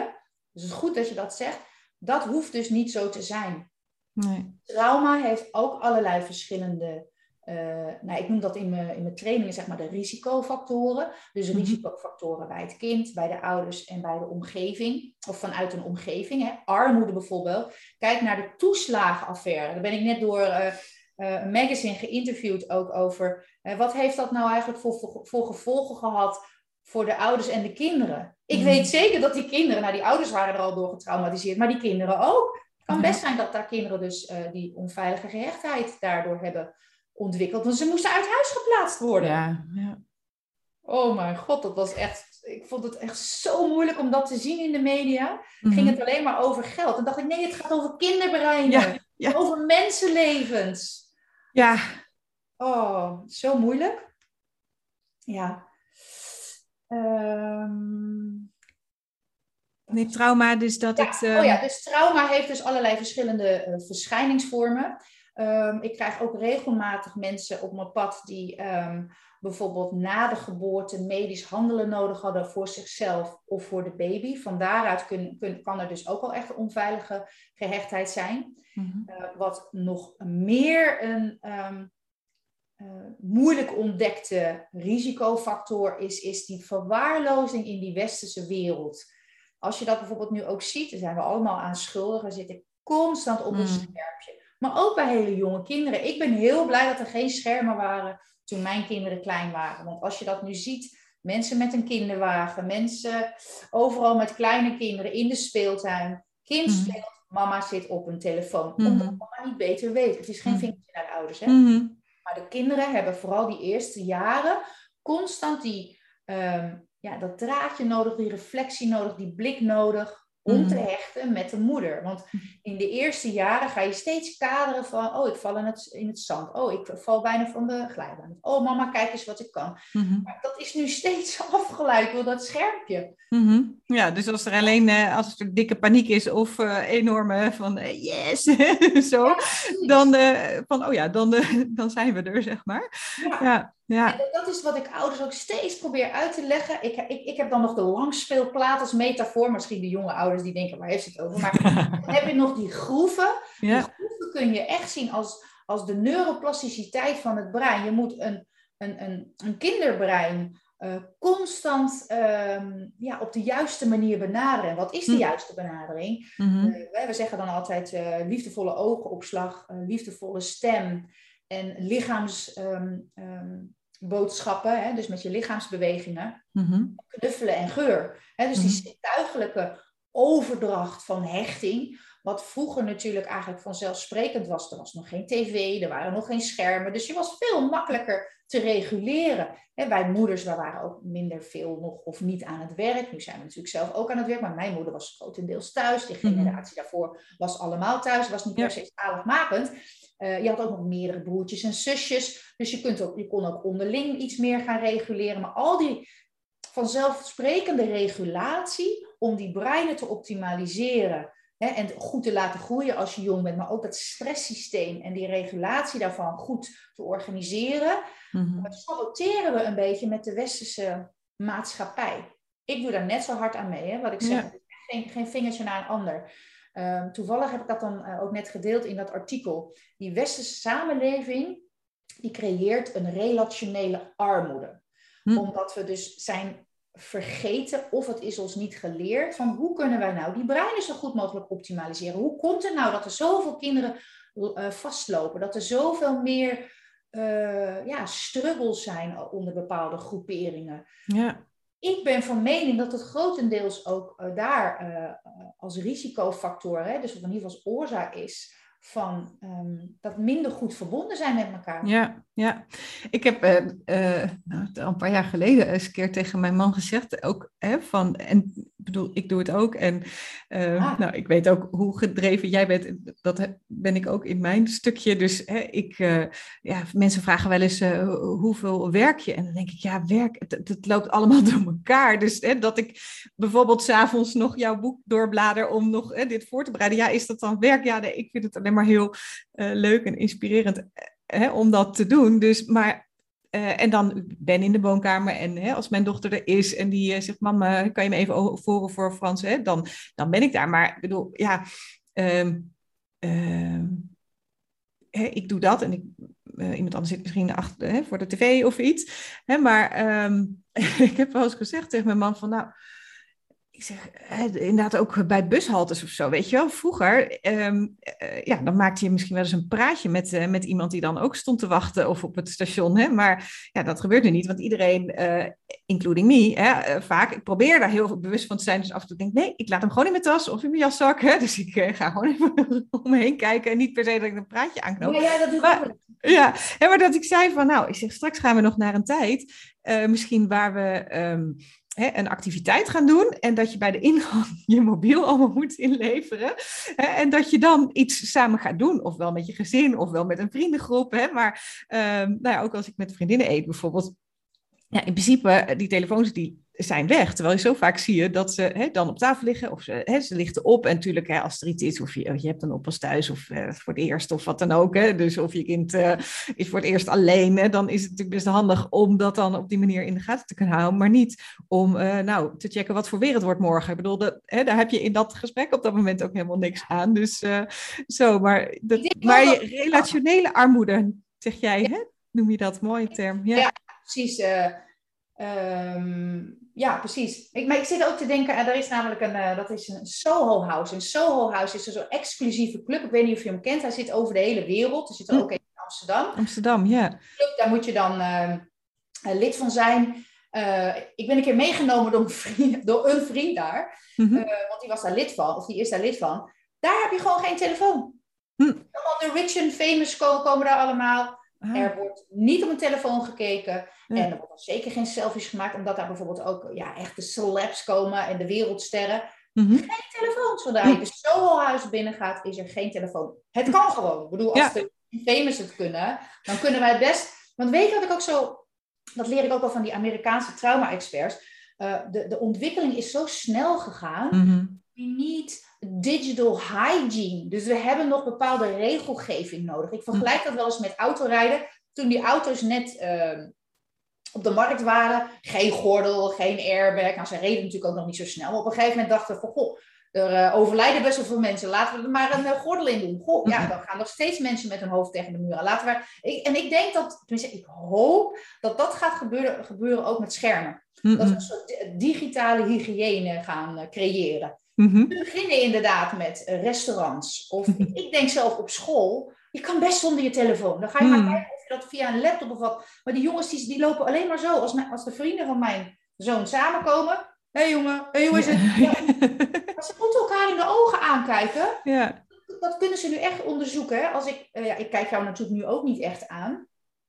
Dus het is goed dat je dat zegt. Dat hoeft dus niet zo te zijn. Nee. Trauma heeft ook allerlei verschillende, eh, nou, ik noem dat in mijn, in mijn trainingen zeg maar de risicofactoren. Dus Mhm. risicofactoren bij het kind, bij de ouders en bij de omgeving. Of vanuit een omgeving. Hè. Armoede bijvoorbeeld. Kijk naar de toeslagenaffaire. Daar ben ik net door eh, eh, een magazine geïnterviewd ook over. eh, wat heeft dat nou eigenlijk voor, voor, gevolgen gehad voor de ouders en de kinderen? Ik Mhm. weet zeker dat die kinderen, nou die ouders waren er al door getraumatiseerd, maar die kinderen ook. Het kan best zijn dat daar kinderen dus eh, die onveilige gehechtheid daardoor hebben ontwikkeld. Want ze moesten uit huis geplaatst worden. Ja, ja. Oh mijn god, dat was echt. Ik vond het echt zo moeilijk om dat te zien in de media. Mhm. Ging het alleen maar over geld. En dacht ik, nee, het gaat over kinderbreinen. Ja, ja. Over mensenlevens. Ja, Oh, zo moeilijk. Ja. Ehm, nee, trauma, dus dat Ja, het... Oh ehm, ja, dus trauma heeft dus allerlei verschillende eh, verschijningsvormen. Ehm, ik krijg ook regelmatig mensen op mijn pad die bijvoorbeeld na de geboorte medisch handelen nodig hadden voor zichzelf of voor de baby. Van daaruit kun, kun, kan er dus ook al echt een onveilige gehechtheid zijn. Mhm. Eh, wat nog meer een ehm, eh, moeilijk ontdekte risicofactor is, is die verwaarlozing in die westerse wereld. Als je dat bijvoorbeeld nu ook ziet, dan zijn we allemaal aan schuldigen, zitten constant op een mm. scherpje. Maar ook bij hele jonge kinderen. Ik ben heel blij dat er geen schermen waren toen mijn kinderen klein waren. Want als je dat nu ziet, mensen met een kinderwagen, mensen overal met kleine kinderen in de speeltuin. Kind mm. speelt, mama zit op een telefoon. Mm. Omdat mama niet beter weet. Het is geen vingertje naar de ouders. Hè? Maar de kinderen hebben vooral die eerste jaren constant die, ehm, ja, dat draadje nodig, die reflectie nodig, die blik nodig om te mhm. hechten met de moeder. Want in de eerste jaren ga je steeds kaderen van, oh, ik val in het, in het zand. Oh, ik val bijna van de glijbaan. Oh, mama, kijk eens wat ik kan. Mhm. Maar dat is nu steeds <laughs> afgeleid door dat schermpje. Mhm. Ja, dus als er alleen uh, als er dikke paniek is of uh, enorme van uh, yes, <laughs> zo, dan van, oh ja, dan, <laughs> dan zijn we er, zeg maar. Ja. ja. Ja. En dat is wat ik ouders ook steeds probeer uit te leggen. Ik, ik, ik heb dan nog de langspeelplaat als metafoor. Misschien de jonge ouders die denken, waar heeft het over? Maar dan <laughs> heb je nog die groeven. Die groeven kun je echt zien als, als de neuroplasticiteit van het brein. Je moet een, een, een, een kinderbrein uh, constant ehm, ja, op de juiste manier benaderen. Wat is de hm. juiste benadering? Mm we zeggen dan altijd uh, liefdevolle oogopslag, liefdevolle stem en lichaams... Um, boodschappen, hè, dus met je lichaamsbewegingen, mm knuffelen en geur. Hè, dus die mhm. zintuigelijke overdracht van hechting, wat vroeger natuurlijk eigenlijk vanzelfsprekend was. Er was nog geen tv, er waren nog geen schermen, dus je was veel makkelijker te reguleren. Hè, wij moeders, wij waren ook minder veel nog of niet aan het werk. Nu zijn we natuurlijk zelf ook aan het werk, maar mijn moeder was grotendeels thuis. De mhm. generatie daarvoor was allemaal thuis, was niet per se zaligmakend. Uh, je had ook nog meerdere broertjes en zusjes. Dus je, kunt ook, je kon ook onderling iets meer gaan reguleren. Maar al die vanzelfsprekende regulatie om die breinen te optimaliseren. Hè, en goed te laten groeien als je jong bent. Maar ook dat stresssysteem en die regulatie daarvan goed te organiseren. Mm saboteren we een beetje met de westerse maatschappij. Ik doe daar net zo hard aan mee. Hè, wat ik zeg, geen, geen vingertje naar een ander. Ehm, toevallig heb ik dat dan eh, ook net gedeeld in dat artikel. Die westerse samenleving, die creëert een relationele armoede. Hm. Omdat we dus zijn vergeten of het is ons niet geleerd van hoe kunnen wij nou die breinen zo goed mogelijk optimaliseren? Hoe komt het nou dat er zoveel kinderen uh, vastlopen? Dat er zoveel meer uh, ja, struggles zijn onder bepaalde groeperingen? Ja ik ben van mening dat het grotendeels ook uh, daar als risicofactor, hè, dus wat in ieder geval als oorzaak is van um, dat minder goed verbonden zijn met elkaar. Ja, ja. Ik heb uh, uh, nou, al een paar jaar geleden eens een keer tegen mijn man gezegd, ook hè, van, en bedoel, ik doe het ook. En uh, nou, ik weet ook hoe gedreven jij bent. Dat ben ik ook in mijn stukje. Dus hè, ik, ja, mensen vragen wel eens hoeveel werk je? En dan denk ik, ja, werk, het, het loopt allemaal <laughs> door elkaar. Dus hè, dat ik bijvoorbeeld s'avonds nog jouw boek doorblader om nog dit voor te bereiden. Ja, is dat dan werk? Ja, nee, ik vind het alleen maar heel leuk en inspirerend hè, om dat te doen. Dus, maar uh, en dan ben in de woonkamer en hè, als mijn dochter er is en die uh, zegt, mama, kan je me even voren voor Frans? Hè? Dan, dan ben ik daar. Maar ik bedoel, ja, um, hè, ik doe dat en ik, uh, iemand anders zit misschien achter, voor de tv of iets. Maar um, <laughs> ik heb wel eens gezegd tegen mijn man van, nou, ik zeg, inderdaad ook bij bushaltes of zo, weet je wel. Vroeger, ehm, eh, ja, dan maakte je misschien wel eens een praatje met, uh, met iemand die dan ook stond te wachten of op het station. Hè? Maar ja, dat gebeurt nu niet, want iedereen, uh, including me, hè, vaak, ik probeer daar heel bewust van te zijn. Dus af en toe denk ik, nee, ik laat hem gewoon in mijn tas of in mijn jaszak. Hè? Dus ik ga gewoon even <laughs> om me heen kijken en niet per se dat ik een praatje aanknoop. Ja, ja dat doe maar, Ja, maar dat ik zei van, nou, ik zeg, straks gaan we nog naar een tijd, misschien waar we... Um, hè, een activiteit gaan doen en dat je bij de ingang <laughs> je mobiel allemaal moet inleveren. Hè, en dat je dan iets samen gaat doen, ofwel met je gezin, ofwel met een vriendengroep. Hè, maar um, nou ja, ook als ik met vriendinnen eet bijvoorbeeld. Ja, in principe, die telefoons die zijn weg. Terwijl je zo vaak zie je dat ze hè, dan op tafel liggen of ze, hè, ze lichten op. En natuurlijk, hè, als er iets is, of je, je hebt een oppas thuis of uh, voor het eerst of wat dan ook. Hè, dus of je kind uh, is voor het eerst alleen, hè, dan is het natuurlijk best handig om dat dan op die manier in de gaten te kunnen houden. Maar niet om uh, nou, te checken wat voor weer het wordt morgen. Ik bedoel, dat, hè, daar heb je in dat gesprek op dat moment ook helemaal niks aan. Dus zo, maar, dat, maar je relationele armoede, zeg jij, hè? noem je dat? Mooie term. Ja, ja precies. Um, ja, precies. Ik, maar ik zit ook te denken, er is namelijk een, uh, dat is een Soho House. Een Soho House is een zo'n exclusieve club. Ik weet niet of je hem kent. Hij zit over de hele wereld. Hij zit er hm. ook in Amsterdam. Amsterdam, ja. Club, daar moet je dan uh, lid van zijn. Uh, ik ben een keer meegenomen door een vriend, <laughs> door een vriend daar. Mm -hmm. want die was daar lid van, of die is daar lid van. Daar heb je gewoon geen telefoon. Hm. Allemaal de rich and famous komen daar allemaal. Ah. Er wordt niet op een telefoon gekeken. En er worden zeker geen selfies gemaakt, omdat daar bijvoorbeeld ook ja, echte celebs komen en de wereldsterren. Mm Geen telefoon. Zodra je de Soho-huis binnengaat, is er geen telefoon. Het kan gewoon. Ik bedoel, als de famous het kunnen, dan kunnen wij het best. Want weet je wat ik ook zo. Dat leer ik ook wel van die Amerikaanse trauma-experts. Uh, de, de ontwikkeling is zo snel gegaan. Mm We need digital hygiene. Dus we hebben nog bepaalde regelgeving nodig. Ik vergelijk dat wel eens met autorijden. Toen die auto's net uh, op de markt waren, geen gordel, geen airbag. Nou, ze reden natuurlijk ook nog niet zo snel. Maar op een gegeven moment dachten we van, goh, er uh, overlijden best wel veel mensen. Laten we er maar een uh, gordel in doen. Goh, ja, dan gaan nog steeds mensen met hun hoofd tegen de muur. Laten we, ik, en ik denk dat, tenminste, ik hoop dat dat gaat gebeuren, gebeuren ook met schermen. Dat we een soort digitale hygiëne gaan uh, We beginnen inderdaad met restaurants. Of ik denk zelf op school. Je kan best zonder je telefoon. Dan ga je maar mm. kijken of je dat via een laptop of wat. Maar die jongens die, die lopen alleen maar zo. Als, mijn, als de vrienden van mijn zoon samenkomen. Hé hey jongen, hé hey jongen. Ja. ze moeten elkaar in de ogen aankijken. Ja. Dat kunnen ze nu echt onderzoeken. Als ik, uh, ja, ik kijk jou natuurlijk nu ook niet echt aan.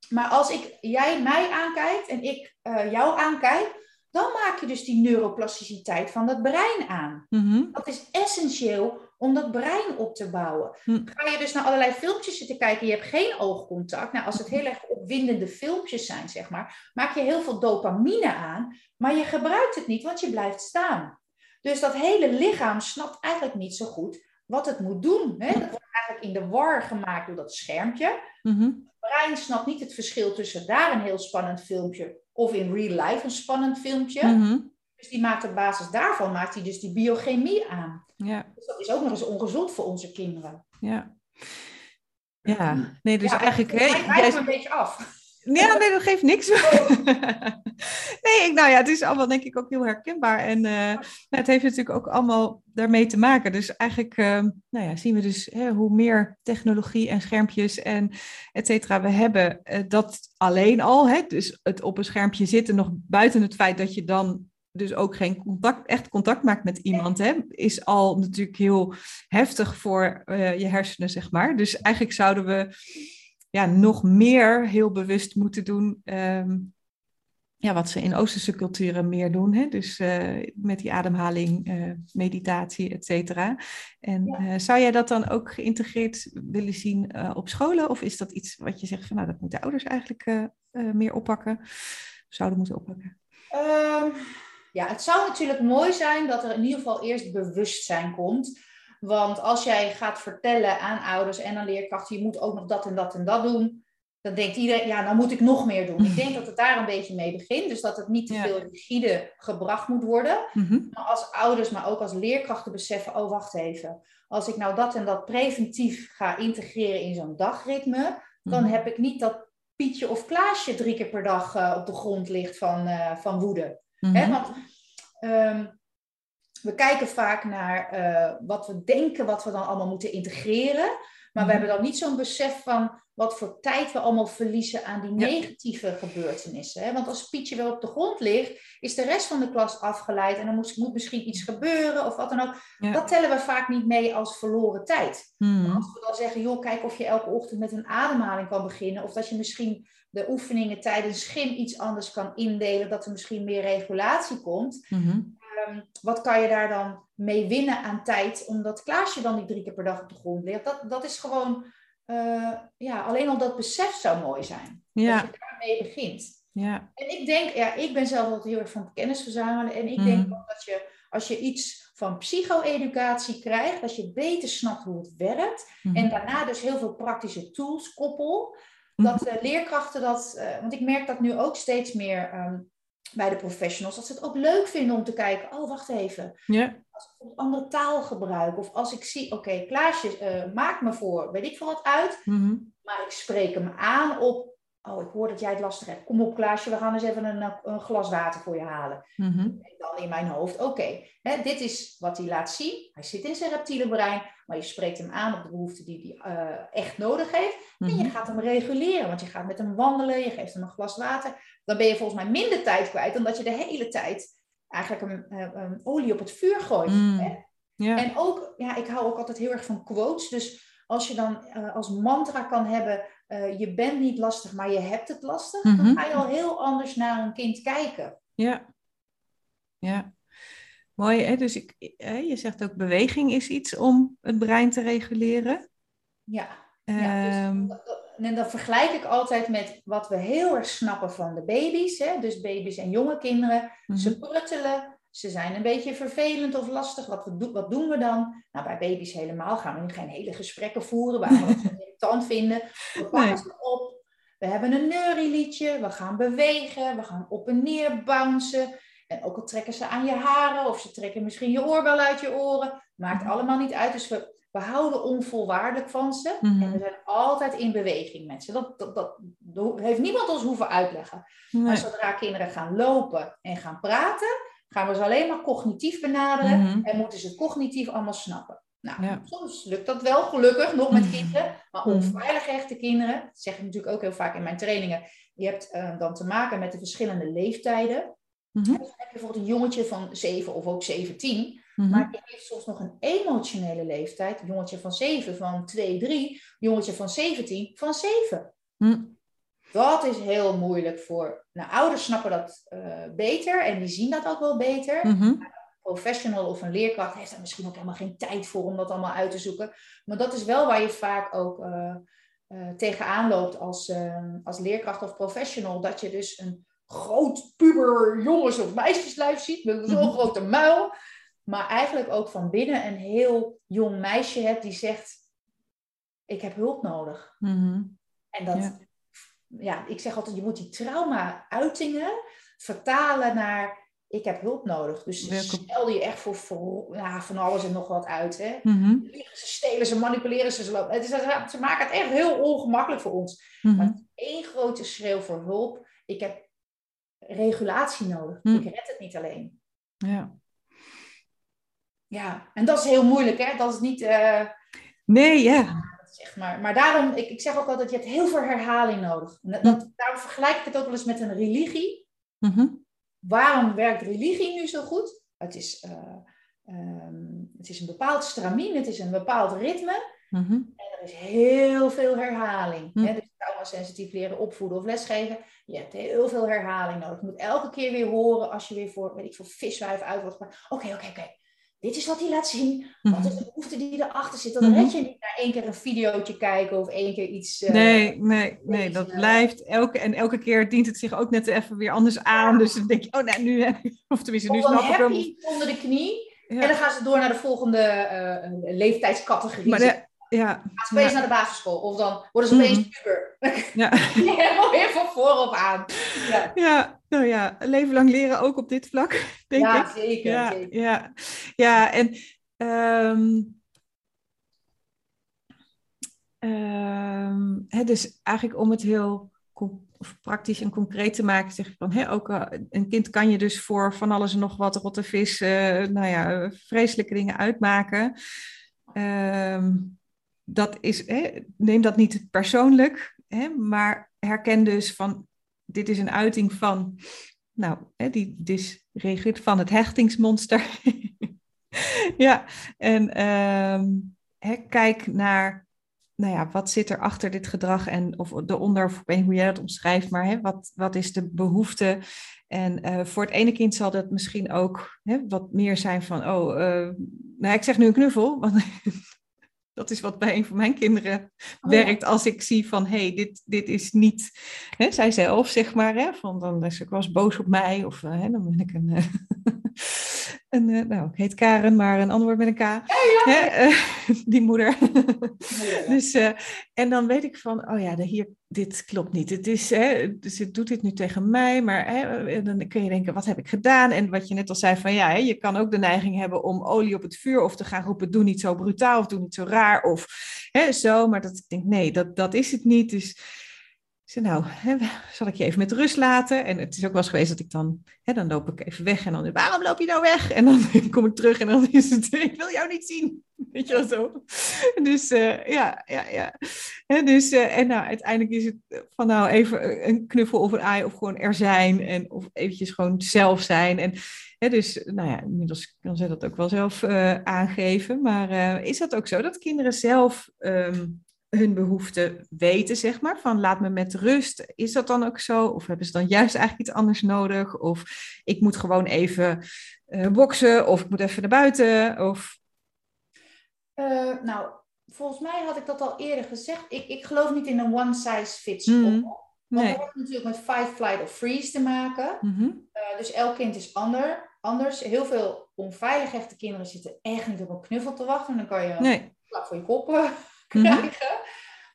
Maar als ik, jij mij aankijkt en ik uh, jou aankijk, dan maak je dus die neuroplasticiteit van dat brein aan. Mm-hmm. Dat is essentieel om dat brein op te bouwen. Mm. Ga je dus naar allerlei filmpjes zitten kijken, je hebt geen oogcontact. Nou, als het heel erg opwindende filmpjes zijn, zeg maar, maak je heel veel dopamine aan, maar je gebruikt het niet, want je blijft staan. Dus dat hele lichaam snapt eigenlijk niet zo goed wat het moet doen. Hè? Dat wordt eigenlijk in de war gemaakt door dat schermpje. Mm-hmm. Het brein snapt niet het verschil tussen daar een heel spannend filmpje of in real life een spannend filmpje. Mhm. Dus die maakt op basis daarvan maakt hij dus die biochemie aan. Ja. Dus dat is ook nog eens ongezond voor onze kinderen. Ja. Ja, nee, dus eigenlijk... Het lijkt een beetje af. Ja, nee, dat geeft niks. <laughs> nee, ik, nou ja, het is allemaal denk ik ook heel herkenbaar. En uh, het heeft natuurlijk ook allemaal daarmee te maken. Dus eigenlijk uh, nou ja, zien we dus hè, hoe meer technologie en schermpjes en et cetera we hebben, uh, dat alleen al, hè, dus het op een schermpje zitten, nog buiten het feit dat je dan dus ook geen contact, echt contact maakt met iemand, hè, is al natuurlijk heel heftig voor je hersenen, zeg maar. Dus eigenlijk zouden we ja, nog meer heel bewust moeten doen. Ehm, ja, wat ze in Oosterse culturen meer doen. Hè? Dus uh, met die ademhaling, uh, meditatie, et cetera. En uh, zou jij dat dan ook geïntegreerd willen zien op scholen? Of is dat iets wat je zegt van nou, dat moeten ouders eigenlijk meer oppakken? Zouden moeten oppakken? Um, ja, het zou natuurlijk mooi zijn dat er in ieder geval eerst bewustzijn komt want als jij gaat vertellen aan ouders en aan leerkrachten, je moet ook nog dat en dat en dat doen, dan denkt iedereen, ja, dan moet ik nog meer doen. Ik denk dat het daar een beetje mee begint. Dus dat het niet te veel rigide gebracht moet worden. Mhm. Maar als ouders, maar ook als leerkrachten beseffen, oh wacht even. Als ik nou dat en dat preventief ga integreren in zo'n dagritme, dan mhm. heb ik niet dat Pietje of Klaasje drie keer per dag uh, op de grond ligt van, uh, van woede. Mm Hè? Want um, we kijken vaak naar uh, wat we denken, wat we dan allemaal moeten integreren. Maar we mhm. hebben dan niet zo'n besef van wat voor tijd we allemaal verliezen aan die negatieve gebeurtenissen. Hè? Want als Pietje weer op de grond ligt, is de rest van de klas afgeleid en dan moet, moet misschien iets gebeuren of wat dan ook. Dat tellen we vaak niet mee als verloren tijd. Mm. Als we dan zeggen, joh, kijk of je elke ochtend met een ademhaling kan beginnen. Of dat je misschien de oefeningen tijdens schim iets anders kan indelen, dat er misschien meer regulatie komt. Mm Ehm, wat kan je daar dan mee winnen aan tijd, omdat Klaasje dan die drie keer per dag op de grond ligt? Dat, dat is gewoon, uh, ja, alleen al dat besef zou mooi zijn. Ja. Dat je daarmee begint. Ja. En ik denk, ja, ik ben zelf altijd heel erg van kennis verzamelen. En ik denk Mhm. ook dat je, als je iets van psycho-educatie krijgt, dat je beter snapt hoe het werkt. Mhm. En daarna dus heel veel praktische tools koppel. Mhm. Dat eh, leerkrachten dat, eh, want ik merk dat nu ook steeds meer ehm, bij de professionals, dat ze het ook leuk vinden om te kijken, oh wacht even, Ja. als ik bijvoorbeeld andere taal gebruik, of als ik zie, oké, Klaasje, eh, maak me voor, weet ik veel wat uit, Mhm. maar ik spreek hem aan op, oh ik hoor dat jij het lastig hebt, kom op Klaasje, we gaan eens even een, eh, een glas water voor je halen. Mhm. En dan in mijn hoofd, oké, dit is wat hij laat zien. Hij zit in zijn reptiele brein, maar je spreekt hem aan op de behoeften die hij eh, echt nodig heeft. En je Mhm. gaat hem reguleren, want je gaat met hem wandelen, je geeft hem een glas water. Dan ben je volgens mij minder tijd kwijt dan dat je de hele tijd eigenlijk een, eh, een olie op het vuur gooit. Mm. Hè? En ook, ja, ik hou ook altijd heel erg van quotes. Dus als je dan als mantra kan hebben, eh, je bent niet lastig, maar je hebt het lastig, Mhm. dan ga je al heel anders naar een kind kijken. Ja. Ja. Mooi, hè? Dus ik, hè, je zegt ook beweging is iets om het brein te reguleren. Ja, Ja, dus Ehm, en dat vergelijk ik altijd met wat we heel erg snappen van de baby's. Hè? Dus baby's en jonge kinderen. mhm. Ze pruttelen, ze zijn een beetje vervelend of lastig. Wat, we wat doen we dan? Nou, bij baby's helemaal gaan we nu geen hele gesprekken voeren waar we het <laughs> irritant vinden. We pakken ze op. We hebben een neurieliedje. We gaan bewegen. We gaan op en neer bouncen. En ook al trekken ze aan je haren of ze trekken misschien je oorbel uit je oren. Maakt Mhm. allemaal niet uit. Dus we, we houden onvolwaardelijk van ze. Mhm. En we zijn altijd in beweging met ze. Dat, dat, dat, dat heeft niemand ons hoeven uitleggen. Maar zodra kinderen gaan lopen en gaan praten, gaan we ze alleen maar cognitief benaderen. Mhm. En moeten ze het cognitief allemaal snappen. Nou, Ja. soms lukt dat wel, gelukkig, nog met Mhm. kinderen. Maar Mhm. onveilig echte kinderen, dat zeg ik natuurlijk ook heel vaak in mijn trainingen. Je hebt eh, dan te maken met de verschillende leeftijden. Dus dan heb je bijvoorbeeld een jongetje van 7 of ook 17. Mhm. Maar die heeft soms nog een emotionele leeftijd. Een jongetje van 7 van 2, 3. Jongetje van 17 van 7. Mhm. Dat is heel moeilijk voor. Nou, ouders snappen dat eh, beter en die zien dat ook wel beter. Mhm. Professional of een leerkracht heeft daar misschien ook helemaal geen tijd voor om dat allemaal uit te zoeken. Maar dat is wel waar je vaak ook eh, eh, tegenaan loopt als, eh, als leerkracht of professional. Dat je dus een groot puber jongens- of meisjeslijf ziet met zo'n Mhm. grote muil. Maar eigenlijk ook van binnen een heel jong meisje hebt die zegt: Ik heb hulp nodig. Mhm. En dat, Ja. Ja. ik zeg altijd, je moet die trauma-uitingen vertalen naar, ik heb hulp nodig. Dus Welke- stel je echt voor, voor ja, van alles en nog wat uit. Hè? Mhm. Ze, stelen ze, manipuleren ze. Ze, het is, ze maken het echt heel ongemakkelijk voor ons. Mhm. Maar is één grote schreeuw voor hulp. Ik heb regulatie nodig. Hm. Ik red het niet alleen. Ja. Ja, en dat is heel moeilijk, hè? Dat is niet... eh, Nee, ja. Echt maar, maar daarom, ik, ik zeg ook altijd, je hebt heel veel herhaling nodig. Dat, dat- daarom vergelijk ik het ook wel eens met een religie. Mhm. Waarom werkt religie nu zo goed? Het is, eh, ehm, het is een bepaald stramien, het is een bepaald ritme. Mhm. En er is heel veel herhaling. Hm. Hè? Dus trauma-sensitief leren opvoeden of lesgeven. Je hebt heel veel herhaling nodig. Je moet elke keer weer horen als je weer voor, weet ik veel, viswijf uit wordt. Oké, oké, oké. Dit is wat hij laat zien. Wat is de behoefte die erachter zit? Dan Mhm. red je niet naar één keer een videootje kijken of één keer iets... eh, Nee, nee, nee, dat eh, blijft. Elke, en elke keer dient het zich ook net even weer anders aan. Dus dan denk je, oh nee, nu heb ik... <laughs> Of tenminste, nu snap ik heb hem. onder de knie. Ja. En dan gaan ze door naar de volgende eh, leeftijdscategorie. Maar Zeg, de, ja, gaan ze opeens ja. naar de basisschool. Of dan worden ze opeens Mhm. puber. <laughs> ja. Helemaal <laughs> weer van voorop aan. Ja, ja, nou ja, leven lang leren ook op dit vlak, <laughs> denk ja ik. zeker. Ja, zeker. ja, ja, en ehm, hè, dus eigenlijk om het heel of praktisch en concreet te maken, zeg je van, hè, ook eh, een kind kan je dus voor van alles en nog wat, rotte vis, eh, nou ja, eh, vreselijke dingen uitmaken. Ehm, dat is, hè, neem dat niet persoonlijk, hè, maar herken dus van, dit is een uiting van, nou, hè, die dysreguleert van het hechtingsmonster. <laughs> ja, en ehm, kijk naar, nou ja, wat zit er achter dit gedrag en of eronder, of ik weet niet hoe jij dat omschrijft, maar wat, wat is de behoefte? En eh, voor het ene kind zal dat misschien ook wat meer zijn van, oh, eh, nou, ik zeg nu een knuffel, want Dat is wat bij een van mijn kinderen Oh, werkt als ik zie van, hé, hey, dit, dit is niet, hè, zij zelf zeg maar, hè, van dan is ik was boos op mij of eh, hè, dan ben ik een, eh, een eh, nou, ik heet Karen, maar een ander woord met een K, ja. hè, eh, <laughs> die moeder. Ja. Dus, eh, en dan weet ik van, oh ja, de, hier, dit klopt niet. Het is, hè, dus het doet dit nu tegen mij, maar hè, dan kun je denken, wat heb ik gedaan? En wat je net al zei van, ja, hè, je kan ook de neiging hebben om olie op het vuur of te gaan roepen, doe niet zo brutaal of doe niet zo raar of hè, zo. Maar dat ik denk, nee, dat, dat is het niet. Dus zei, nou, hè, <laughs> zal ik je even met rust laten? En het is ook wel eens geweest dat ik dan, hè, dan loop ik even weg en dan, waarom loop je nou weg? En dan <laughs> kom ik terug en dan is het, ik wil jou niet zien. <laughs> Weet je wel zo. Dus eh, ja, ja, ja. Hè, dus, eh, en nou, uiteindelijk is het van nou even een knuffel of een aai of gewoon er zijn. En of eventjes gewoon zelf zijn. En hè, dus, nou ja, inmiddels kan ze dat ook wel zelf eh, aangeven. Maar eh, is dat ook zo dat kinderen zelf ehm, hun behoeften weten, zeg maar? Van laat me met rust. Is dat dan ook zo? Of hebben ze dan juist eigenlijk iets anders nodig? Of ik moet gewoon even eh boksen. Of ik moet even naar buiten. Of... Eh, nou, volgens mij had ik dat al eerder gezegd. Ik, ik geloof niet in een one size fits all. Mhm. Want Nee. dat heeft natuurlijk met fight, flight of freeze te maken. Mhm. Eh, dus elk kind is ander, anders. Heel veel onveilig hechte kinderen zitten echt niet op een knuffel te wachten. En dan kan je een Nee. klap voor je kop Mhm. krijgen.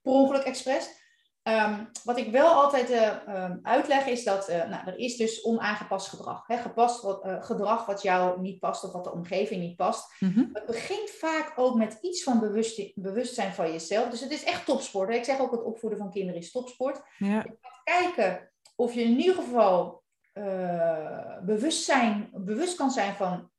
Per ongeluk expres. Ehm, wat ik wel altijd eh, ehm, uitleg is dat eh, nou, er is dus onaangepast gedrag. Hè? Gepast wat, eh, gedrag wat jou niet past of wat de omgeving niet past. Mhm. Het begint vaak ook met iets van bewust, bewustzijn van jezelf. Dus het is echt topsport. hè. Ik zeg ook het opvoeden van kinderen is topsport. Ja. Kijken of je in ieder geval bewust, zijn, bewust kan zijn van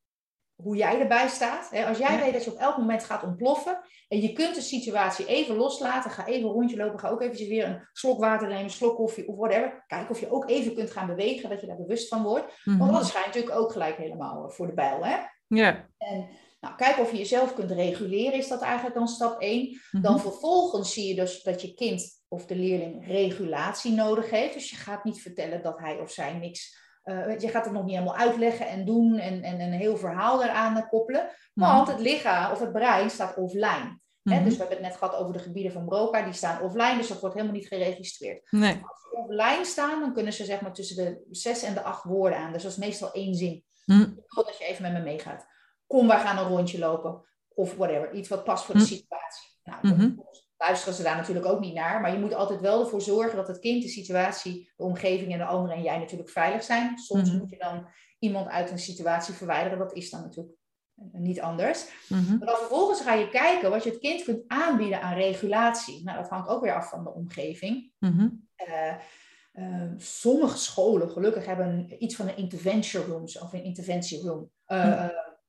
hoe jij erbij staat. Als jij Ja. weet dat je op elk moment gaat ontploffen en je kunt de situatie even loslaten, ga even een rondje lopen, ga ook eventjes weer een slok water nemen, een slok koffie of whatever. Kijk of je ook even kunt gaan bewegen, dat je daar bewust van wordt. Want Mhm. anders ga je natuurlijk ook gelijk helemaal eh, voor de bijl. Hè? Ja. En nou, kijk of je jezelf kunt reguleren, is dat eigenlijk dan stap 1. Mhm. Dan vervolgens zie je dus dat je kind of de leerling regulatie nodig heeft. Dus je gaat niet vertellen dat hij of zij niks. Eh, je gaat het nog niet helemaal uitleggen en doen en, en een heel verhaal eraan koppelen. Want het lichaam of het brein staat offline. Mhm. Dus we hebben het net gehad over de gebieden van Broca, die staan offline, dus dat wordt helemaal niet geregistreerd. Nee. Als ze offline staan, dan kunnen ze zeg maar tussen de zes en de acht woorden aan. Dus dat is meestal één zin. Mhm. Ik wil dat je even met me meegaat. Kom, wij gaan een rondje lopen. Of whatever, iets wat past voor de Hm. situatie. Nou, Mhm. dan luisteren ze daar natuurlijk ook niet naar. Maar je moet altijd wel ervoor zorgen dat het kind, de situatie, de omgeving en de anderen en jij natuurlijk veilig zijn. Soms Mhm. moet je dan iemand uit een situatie verwijderen. Dat is dan natuurlijk eh, niet anders. Mhm. Maar dan vervolgens ga je kijken wat je het kind kunt aanbieden aan regulatie. Nou, dat hangt ook weer af van de omgeving. Mhm. Eh, eh, sommige scholen, gelukkig, hebben iets van een intervention rooms of een interventieroom.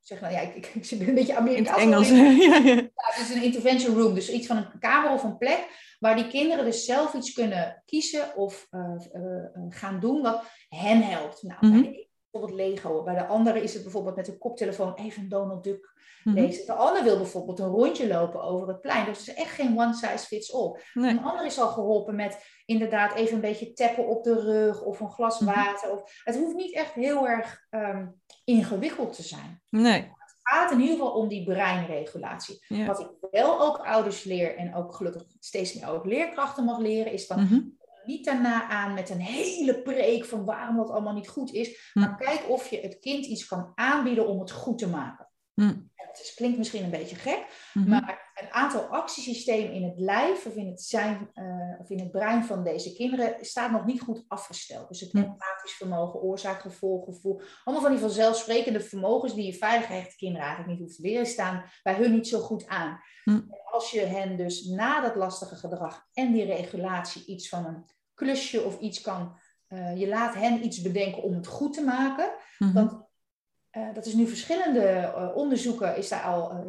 Zeg nou ja, ik, ik, zit een beetje In Amerikaans. het Engels. <laughs> ja, ja. Ja, het is een intervention room, dus iets van een kamer of een plek waar die kinderen dus zelf iets kunnen kiezen of eh, eh, gaan doen wat hen helpt. Nou, ene bijvoorbeeld Lego, bij de andere is het bijvoorbeeld met een koptelefoon even Donald Duck Mhm. lezen. De ander wil bijvoorbeeld een rondje lopen over het plein. Dus het is echt geen one size fits all. Nee. Een ander is al geholpen met inderdaad even een beetje tappen op de rug of een glas Mhm. water. Of, het hoeft niet echt heel erg ehm, ingewikkeld te zijn. Nee. Het gaat in ieder geval om die breinregulatie. Ja. Wat ik wel ook ouders leer en ook gelukkig steeds meer ook leerkrachten mag leren, is van Mhm. Niet daarna aan met een hele preek van waarom dat allemaal niet goed is. Hm. Maar kijk of je het kind iets kan aanbieden om het goed te maken. Hm. En het is, klinkt misschien een beetje gek, Mhm. maar een aantal actiesystemen in het lijf of in het, zijn, eh, of in het brein van deze kinderen staat nog niet goed afgesteld. Dus het Hm. empathisch vermogen, oorzaak, gevolg, gevoel. Allemaal van die vanzelfsprekende vermogens die je veilig gehechte kinderen eigenlijk niet hoeft te leren, staan bij hun niet zo goed aan. Hm. En als je hen dus na dat lastige gedrag en die regulatie iets van een klusje of iets kan, eh, je laat hen iets bedenken om het goed te maken, Mhm. dat, eh, dat is nu verschillende eh, onderzoeken, is daar al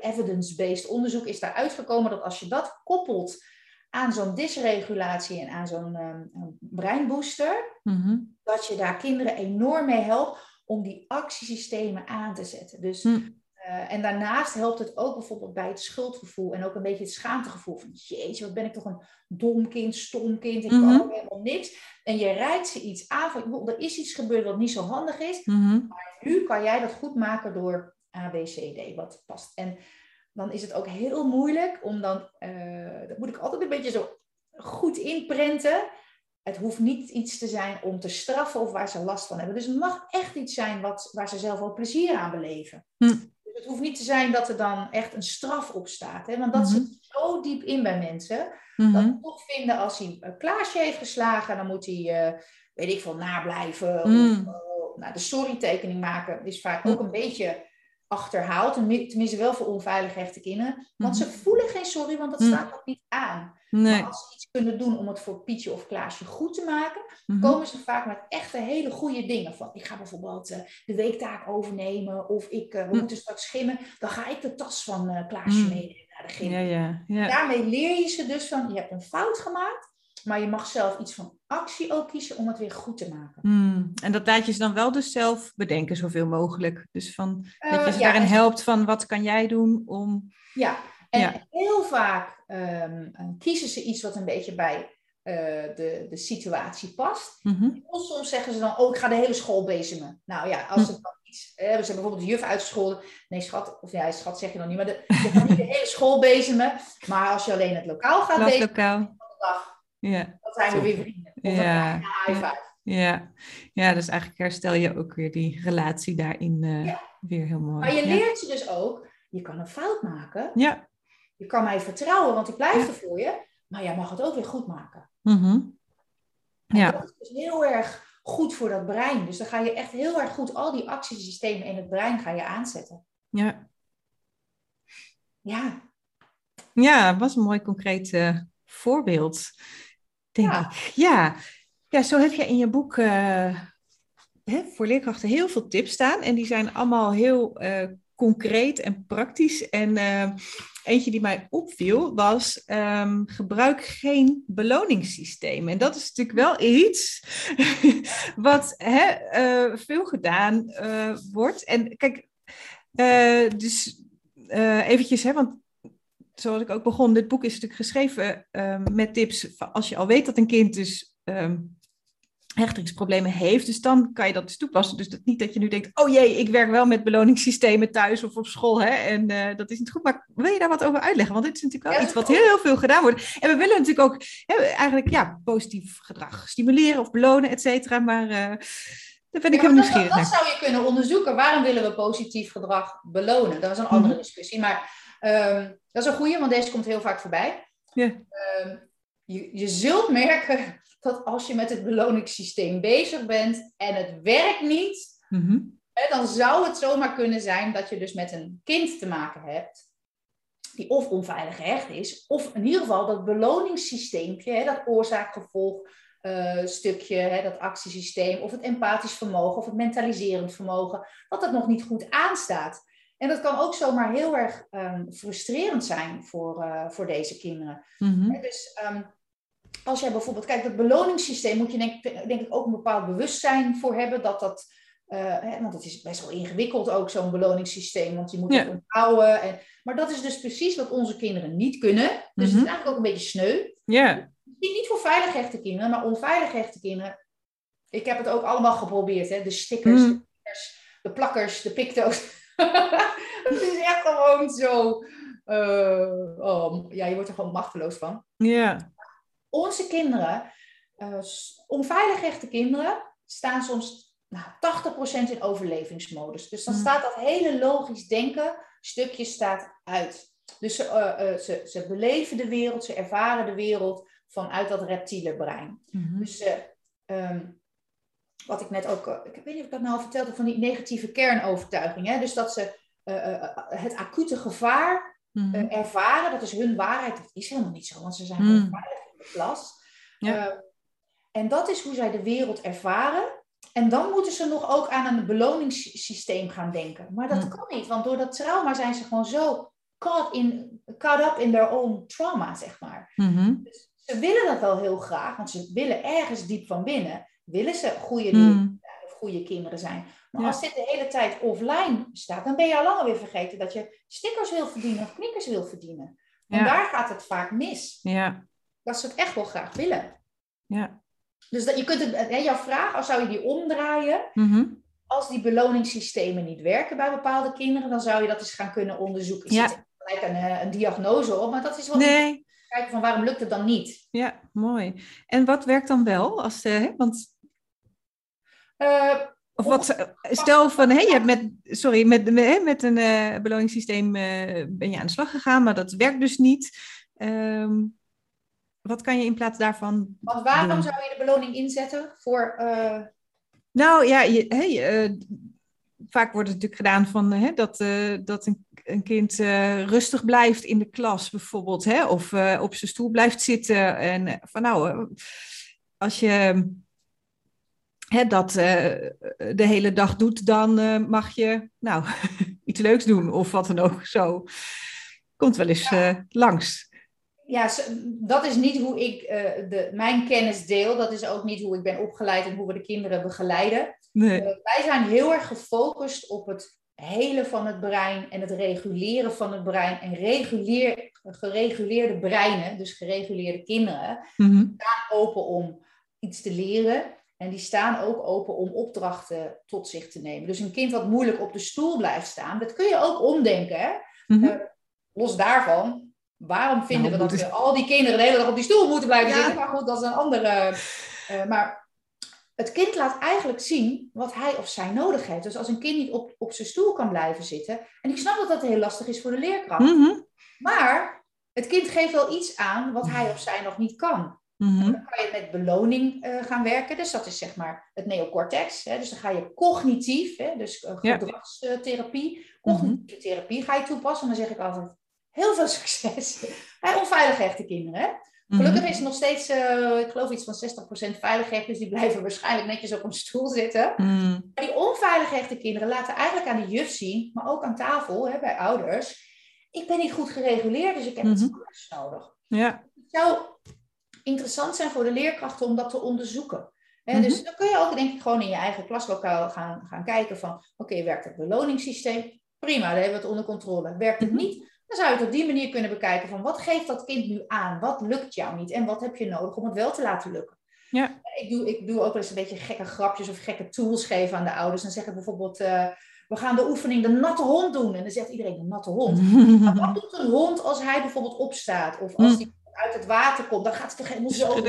evidence-based onderzoek is daar uitgekomen dat als je dat koppelt aan zo'n dysregulatie en aan zo'n ehm, breinbooster, Mhm. dat je daar kinderen enorm mee helpt om die actiesystemen aan te zetten. Dus, Hm. Eh, en daarnaast helpt het ook bijvoorbeeld bij het schuldgevoel en ook een beetje het schaamtegevoel van jeetje, wat ben ik toch een dom kind, stom kind, ik Mhm. kan ook helemaal niks. En je reikt ze iets aan van, er is iets gebeurd wat niet zo handig is, Mhm. nu kan jij dat goed maken door A, B, C, D, wat past. En dan is het ook heel moeilijk om dan, uh, dat moet ik altijd een beetje zo goed inprenten. Het hoeft niet iets te zijn om te straffen of waar ze last van hebben. Dus het mag echt iets zijn wat, waar ze zelf ook plezier aan beleven. Hm. Het hoeft niet te zijn dat er dan echt een straf op staat. Hè? Want dat mhm. zit zo diep in bij mensen. Dat ze mhm. toch vinden als hij een Klaasje heeft geslagen, dan moet hij, uh, weet ik veel, nablijven. Of uh, nou, de sorry-tekening maken is vaak ook een beetje achterhaalt. Tenminste wel voor onveilig hechte kinderen. Want ze mhm. voelen geen sorry, want dat staat ook niet aan. Nee. Maar als ze iets kunnen doen om het voor Pietje of Klaasje goed te maken, mhm. komen ze vaak met echte hele goede dingen. Van ik ga bijvoorbeeld uh, de weektaak overnemen of ik, uh, we mhm. moeten straks schimmen. Dan ga ik de tas van uh, Klaasje meenemen naar de gym. Ja, ja, ja. Daarmee leer je ze dus van, je hebt een fout gemaakt. Maar je mag zelf iets van actie ook kiezen om het weer goed te maken. Hmm. En dat laat je ze dan wel dus zelf bedenken, zoveel mogelijk. Dus van, dat je ze daarin helpt van wat kan jij doen om... Ja, en heel vaak um, kiezen ze iets wat een beetje bij uh, de, de situatie past. Mm Soms zeggen ze dan, oh, ik ga de hele school bezemen. Nou ja, als hm. het dan iets... Uh, we zijn bijvoorbeeld de juf uitgescholden. Nee, schat, of ja, schat zeg je dan niet, maar de, je gaat niet de hele school bezemen. Maar als je alleen het lokaal gaat bezemen... Lokaal. Dag, ja. dan zijn we weer vrienden. Of ja. Ja. ja, dus eigenlijk herstel je ook weer die relatie daarin uh, weer heel mooi. Maar je leert ze dus ook, je kan een fout maken. Ja. Je kan mij vertrouwen, want ik blijf er voor je. Maar jij mag het ook weer goed maken. Mm ja. Dat is dus heel erg goed voor dat brein. Dus dan ga je echt heel erg goed al die actiesystemen in het brein ga je aanzetten. Ja. Ja. Ja, was een mooi concreet uh, voorbeeld, denk ja. ik. Ja. ja, zo heb je in je boek uh, hè, voor leerkrachten heel veel tips staan. En die zijn allemaal heel uh, concreet en praktisch. En uh, eentje die mij opviel was: um, gebruik geen beloningssysteem. En dat is natuurlijk wel iets <laughs> wat hè, uh, veel gedaan uh, wordt. En kijk, dus eventjes, hè, want zoals ik ook begon, dit boek is natuurlijk geschreven um, met tips als je al weet dat een kind dus um, hechtingsproblemen heeft. Dus dan kan je dat dus toepassen. Dus dat, niet dat je nu denkt, oh jee, ik werk wel met beloningssystemen thuis of op school. Hè, en uh, dat is niet goed. Maar wil je daar wat over uitleggen? Want dit is natuurlijk wel iets wat heel, heel veel gedaan wordt. En we willen natuurlijk ook hè, eigenlijk ja, positief gedrag stimuleren of belonen, et cetera. Maar... Uh, daar ben ik ja, nieuwsgierig dat, dat, zou je kunnen onderzoeken. Waarom willen we positief gedrag belonen? Dat is een andere mhm. discussie. Maar um, dat is een goede, want deze komt heel vaak voorbij. Ja. Um, je, je zult merken <laughs> dat als je met het beloningssysteem bezig bent en het werkt niet, mhm. hè, dan zou het zomaar kunnen zijn dat je dus met een kind te maken hebt die of onveilig gehecht is, of in ieder geval dat beloningssysteempje, dat oorzaak-gevolg uh, stukje, hè, dat actiesysteem, of het empathisch vermogen, of het mentaliserend vermogen, dat dat nog niet goed aanstaat. En dat kan ook zomaar heel erg um, frustrerend zijn voor, uh, voor deze kinderen. Mm Dus um, als jij bijvoorbeeld, kijk, dat beloningssysteem moet je denk, denk ik ook een bepaald bewustzijn voor hebben dat dat, uh, hè, want het is best wel ingewikkeld ook zo'n beloningssysteem, want je moet het onthouden. En, maar dat is dus precies wat onze kinderen niet kunnen. Dus het is mhm. eigenlijk ook een beetje sneu. Ja. Misschien niet voor veilig hechte kinderen, maar onveilig hechte kinderen. Ik heb het ook allemaal geprobeerd, hè? de stickers, mhm. de, stickers de plakkers, de picto's. <laughs> het is echt gewoon zo. Uh, oh, ja, je wordt er gewoon machteloos van. Ja onze kinderen, uh, onveilig echte kinderen, staan soms nou, 80% in overlevingsmodus. Dus dan mm. staat dat hele logisch denken stukje staat uit. Dus ze, uh, uh, ze, ze beleven de wereld, ze ervaren de wereld vanuit dat reptiele brein. Mm-hmm. Dus um, wat ik net ook, ik weet niet of ik dat nou vertelde, van die negatieve kernovertuiging. Hè? Dus dat ze het acute gevaar mm-hmm. ervaren, dat is hun waarheid. Dat is helemaal niet zo, want ze zijn mm. veilig de klas. Ja. En dat is hoe zij de wereld ervaren. En dan moeten ze nog ook aan een beloningssysteem gaan denken. Maar dat hm. kan niet, want door dat trauma zijn ze gewoon zo caught, in, caught up in their own trauma, zeg maar. Mm-hmm. dus ze willen dat wel heel graag, want ze willen ergens diep van binnen, willen ze goede, mm. of goede kinderen zijn. Maar als dit de hele tijd offline staat, dan ben je al lang weer vergeten dat je stickers wil verdienen of knikkers wil verdienen. En daar gaat het vaak mis. Ja dat ze het echt wel graag willen. Ja. Dus dat, je kunt het, hè, jouw vraag, als zou je die omdraaien, mhm. als die beloningssystemen niet werken bij bepaalde kinderen, dan zou je dat eens gaan kunnen onderzoeken. Ja. het gelijk een, eh, een diagnose op, maar dat is wel Nee, kijken van waarom lukt het dan niet. ja, mooi. En wat werkt dan wel? Als, eh, hè, want, of wat, stel van, hé, je hebt met, sorry, met, met, met een eh, beloningssysteem eh, ben je aan de slag gegaan, maar dat werkt dus niet. Ehm, wat kan je in plaats daarvan want waarom doen? zou je de beloning inzetten voor... eh, Nou ja, je, eh, vaak wordt het natuurlijk gedaan van hè, dat, eh, dat een, een kind eh, rustig blijft in de klas bijvoorbeeld, hè, of eh, op zijn stoel blijft zitten. En eh, van nou, eh, als je hè, dat eh, de hele dag doet, dan eh, mag je nou <laughs> iets leuks doen of wat dan ook. Zo komt wel eens eh, langs. ja, dat is niet hoe ik de, mijn kennis deel. Dat is ook niet hoe ik ben opgeleid en hoe we de kinderen begeleiden. Nee. Wij zijn heel erg gefocust op het helen van het brein en het reguleren van het brein. En reguleer, gereguleerde breinen, dus gereguleerde kinderen, Mhm. open om iets te leren. En die staan ook open om opdrachten tot zich te nemen. Dus een kind wat moeilijk op de stoel blijft staan, dat kun je ook omdenken. Hè? Mhm. Eh, los daarvan, waarom vinden Nou, we dat moet we al die kinderen de hele dag op die stoel moeten blijven Ja. zitten? Maar goed, dat is een andere. eh, maar het kind laat eigenlijk zien wat hij of zij nodig heeft. Dus als een kind niet op, op zijn stoel kan blijven zitten. En ik snap dat dat heel lastig is voor de leerkracht. Mhm. Maar het kind geeft wel iets aan wat hij of zij nog niet kan. Mhm. Dan kan je met beloning eh, gaan werken. Dus dat is zeg maar het neocortex. Hè? Dus dan ga je cognitief, hè? dus eh, Ja. gedragstherapie, cognitieve therapie ga je toepassen. En dan zeg ik altijd, heel veel succes <laughs> bij onveilig hechte kinderen. Hè? Gelukkig is het nog steeds, eh, ik geloof iets van 60% veilig hecht. Dus die blijven waarschijnlijk netjes op een stoel zitten. Mhm. Maar die onveilig hechte kinderen laten eigenlijk aan de juf zien, maar ook aan tafel hè, bij ouders. Ik ben niet goed gereguleerd, dus ik heb iets Mhm. anders nodig Ja. het zou interessant zijn voor de leerkrachten om dat te onderzoeken. Mhm. Dus dan kun je ook denk ik gewoon in je eigen klaslokaal gaan, gaan kijken van... oké, werkt het beloningssysteem? Prima, dan hebben we het onder controle. Werkt het Mhm. niet? Dan zou je het op die manier kunnen bekijken van... wat geeft dat kind nu aan? Wat lukt jou niet? En wat heb je nodig om het wel te laten lukken? Ja. Ik doe, ik doe ook wel eens een beetje gekke grapjes of gekke tools geven aan de ouders. Dan zeg ik bijvoorbeeld... eh, we gaan de oefening de natte hond doen. En dan zegt iedereen de natte hond. <laughs> Maar wat doet een hond als hij bijvoorbeeld opstaat? Of als hij uit het water komt, dan gaat hij toch helemaal zo.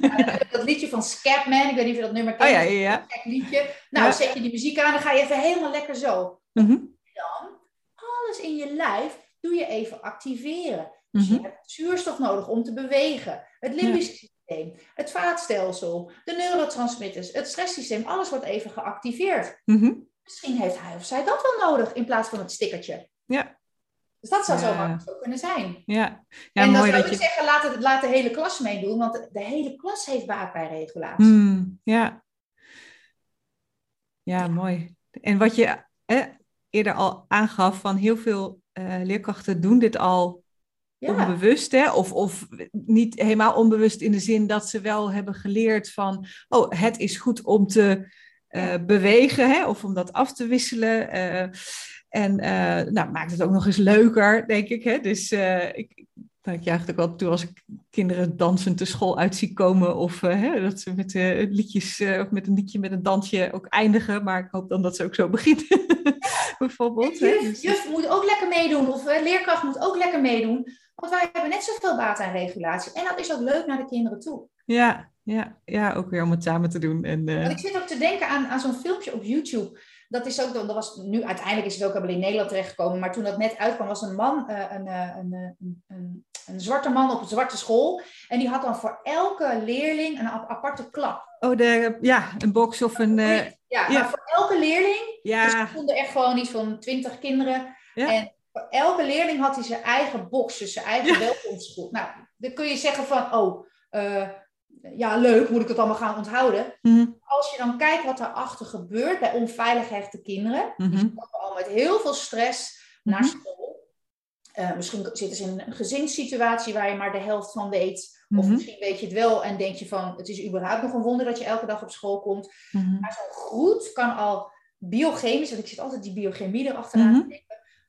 Ja, dat liedje van Scatman, ik weet niet of je dat nummer Oh kent. ja, ja, ja. Liedje. Nou, Ja. zet je die muziek aan, dan ga je even helemaal lekker zo. Mhm. Dan, alles in je lijf doe je even activeren. Dus Mhm. je hebt zuurstof nodig om te bewegen. Het limbisch systeem, het vaatstelsel, de neurotransmitters, het stresssysteem, alles wordt even geactiveerd. Mhm. Misschien heeft hij of zij dat wel nodig in plaats van het stickertje. Ja. Dus dat zou Ja. zo kunnen zijn. Ja, ja en dan zou ik je. zeggen, laat, het, laat de hele klas meedoen, want de, hele klas heeft baat bij regulatie. Hmm, ja. ja, mooi. En wat je eh, eerder al aangaf, van heel veel eh, leerkrachten doen dit al Ja, onbewust, hè? Of, of niet helemaal onbewust in de zin dat ze wel hebben geleerd van, oh, het is goed om te eh, bewegen, hè? Of om dat af te wisselen. eh, en eh, nou, maakt het ook nog eens leuker, denk ik. Hè? Dus eh, ik, nou, ik ook wel toe als ik kinderen dansend de school uit zie komen. Of eh, hè, dat ze met liedjes, of met een liedje met een dansje ook eindigen. Maar ik hoop dan dat ze ook zo beginnen. <laughs> Bijvoorbeeld. Hè? juf, Dus- juf moet ook lekker meedoen, of leerkracht moet ook lekker meedoen. Want wij hebben net zoveel baat aan regulatie. En dat is ook leuk naar de kinderen toe. Ja, ja, ja, ook weer om het samen te doen. En, Want ik zit ook te denken aan, aan zo'n filmpje op YouTube. Dat is ook, dat was nu uiteindelijk is het ook in Nederland terechtgekomen. Maar toen dat net uitkwam, was een man, eh, een, eh, een, eh, een, een, een zwarte man op een zwarte school. En die had dan voor elke leerling een ap- aparte klap. oh, de, ja, een box of een. ja, ja. maar voor elke leerling Dus ja, er stonden echt gewoon iets van twintig kinderen. Ja. En voor elke leerling had hij zijn eigen box, dus zijn eigen welkomstgroep. Nou, dan kun je zeggen van, oh, ja, leuk, moet ik het allemaal gaan onthouden. mhm, Als je dan kijkt wat daarachter gebeurt bij onveilig hechte kinderen, die mhm, komen al met heel veel stress naar Mhm. school. Eh, misschien zitten ze in een gezinssituatie waar je maar de helft van weet. Of misschien weet je het wel en denk je van, het is überhaupt nog een wonder dat je elke dag op school komt. Maar zo'n groet kan al biochemisch, want ik zit altijd die biochemie erachteraan.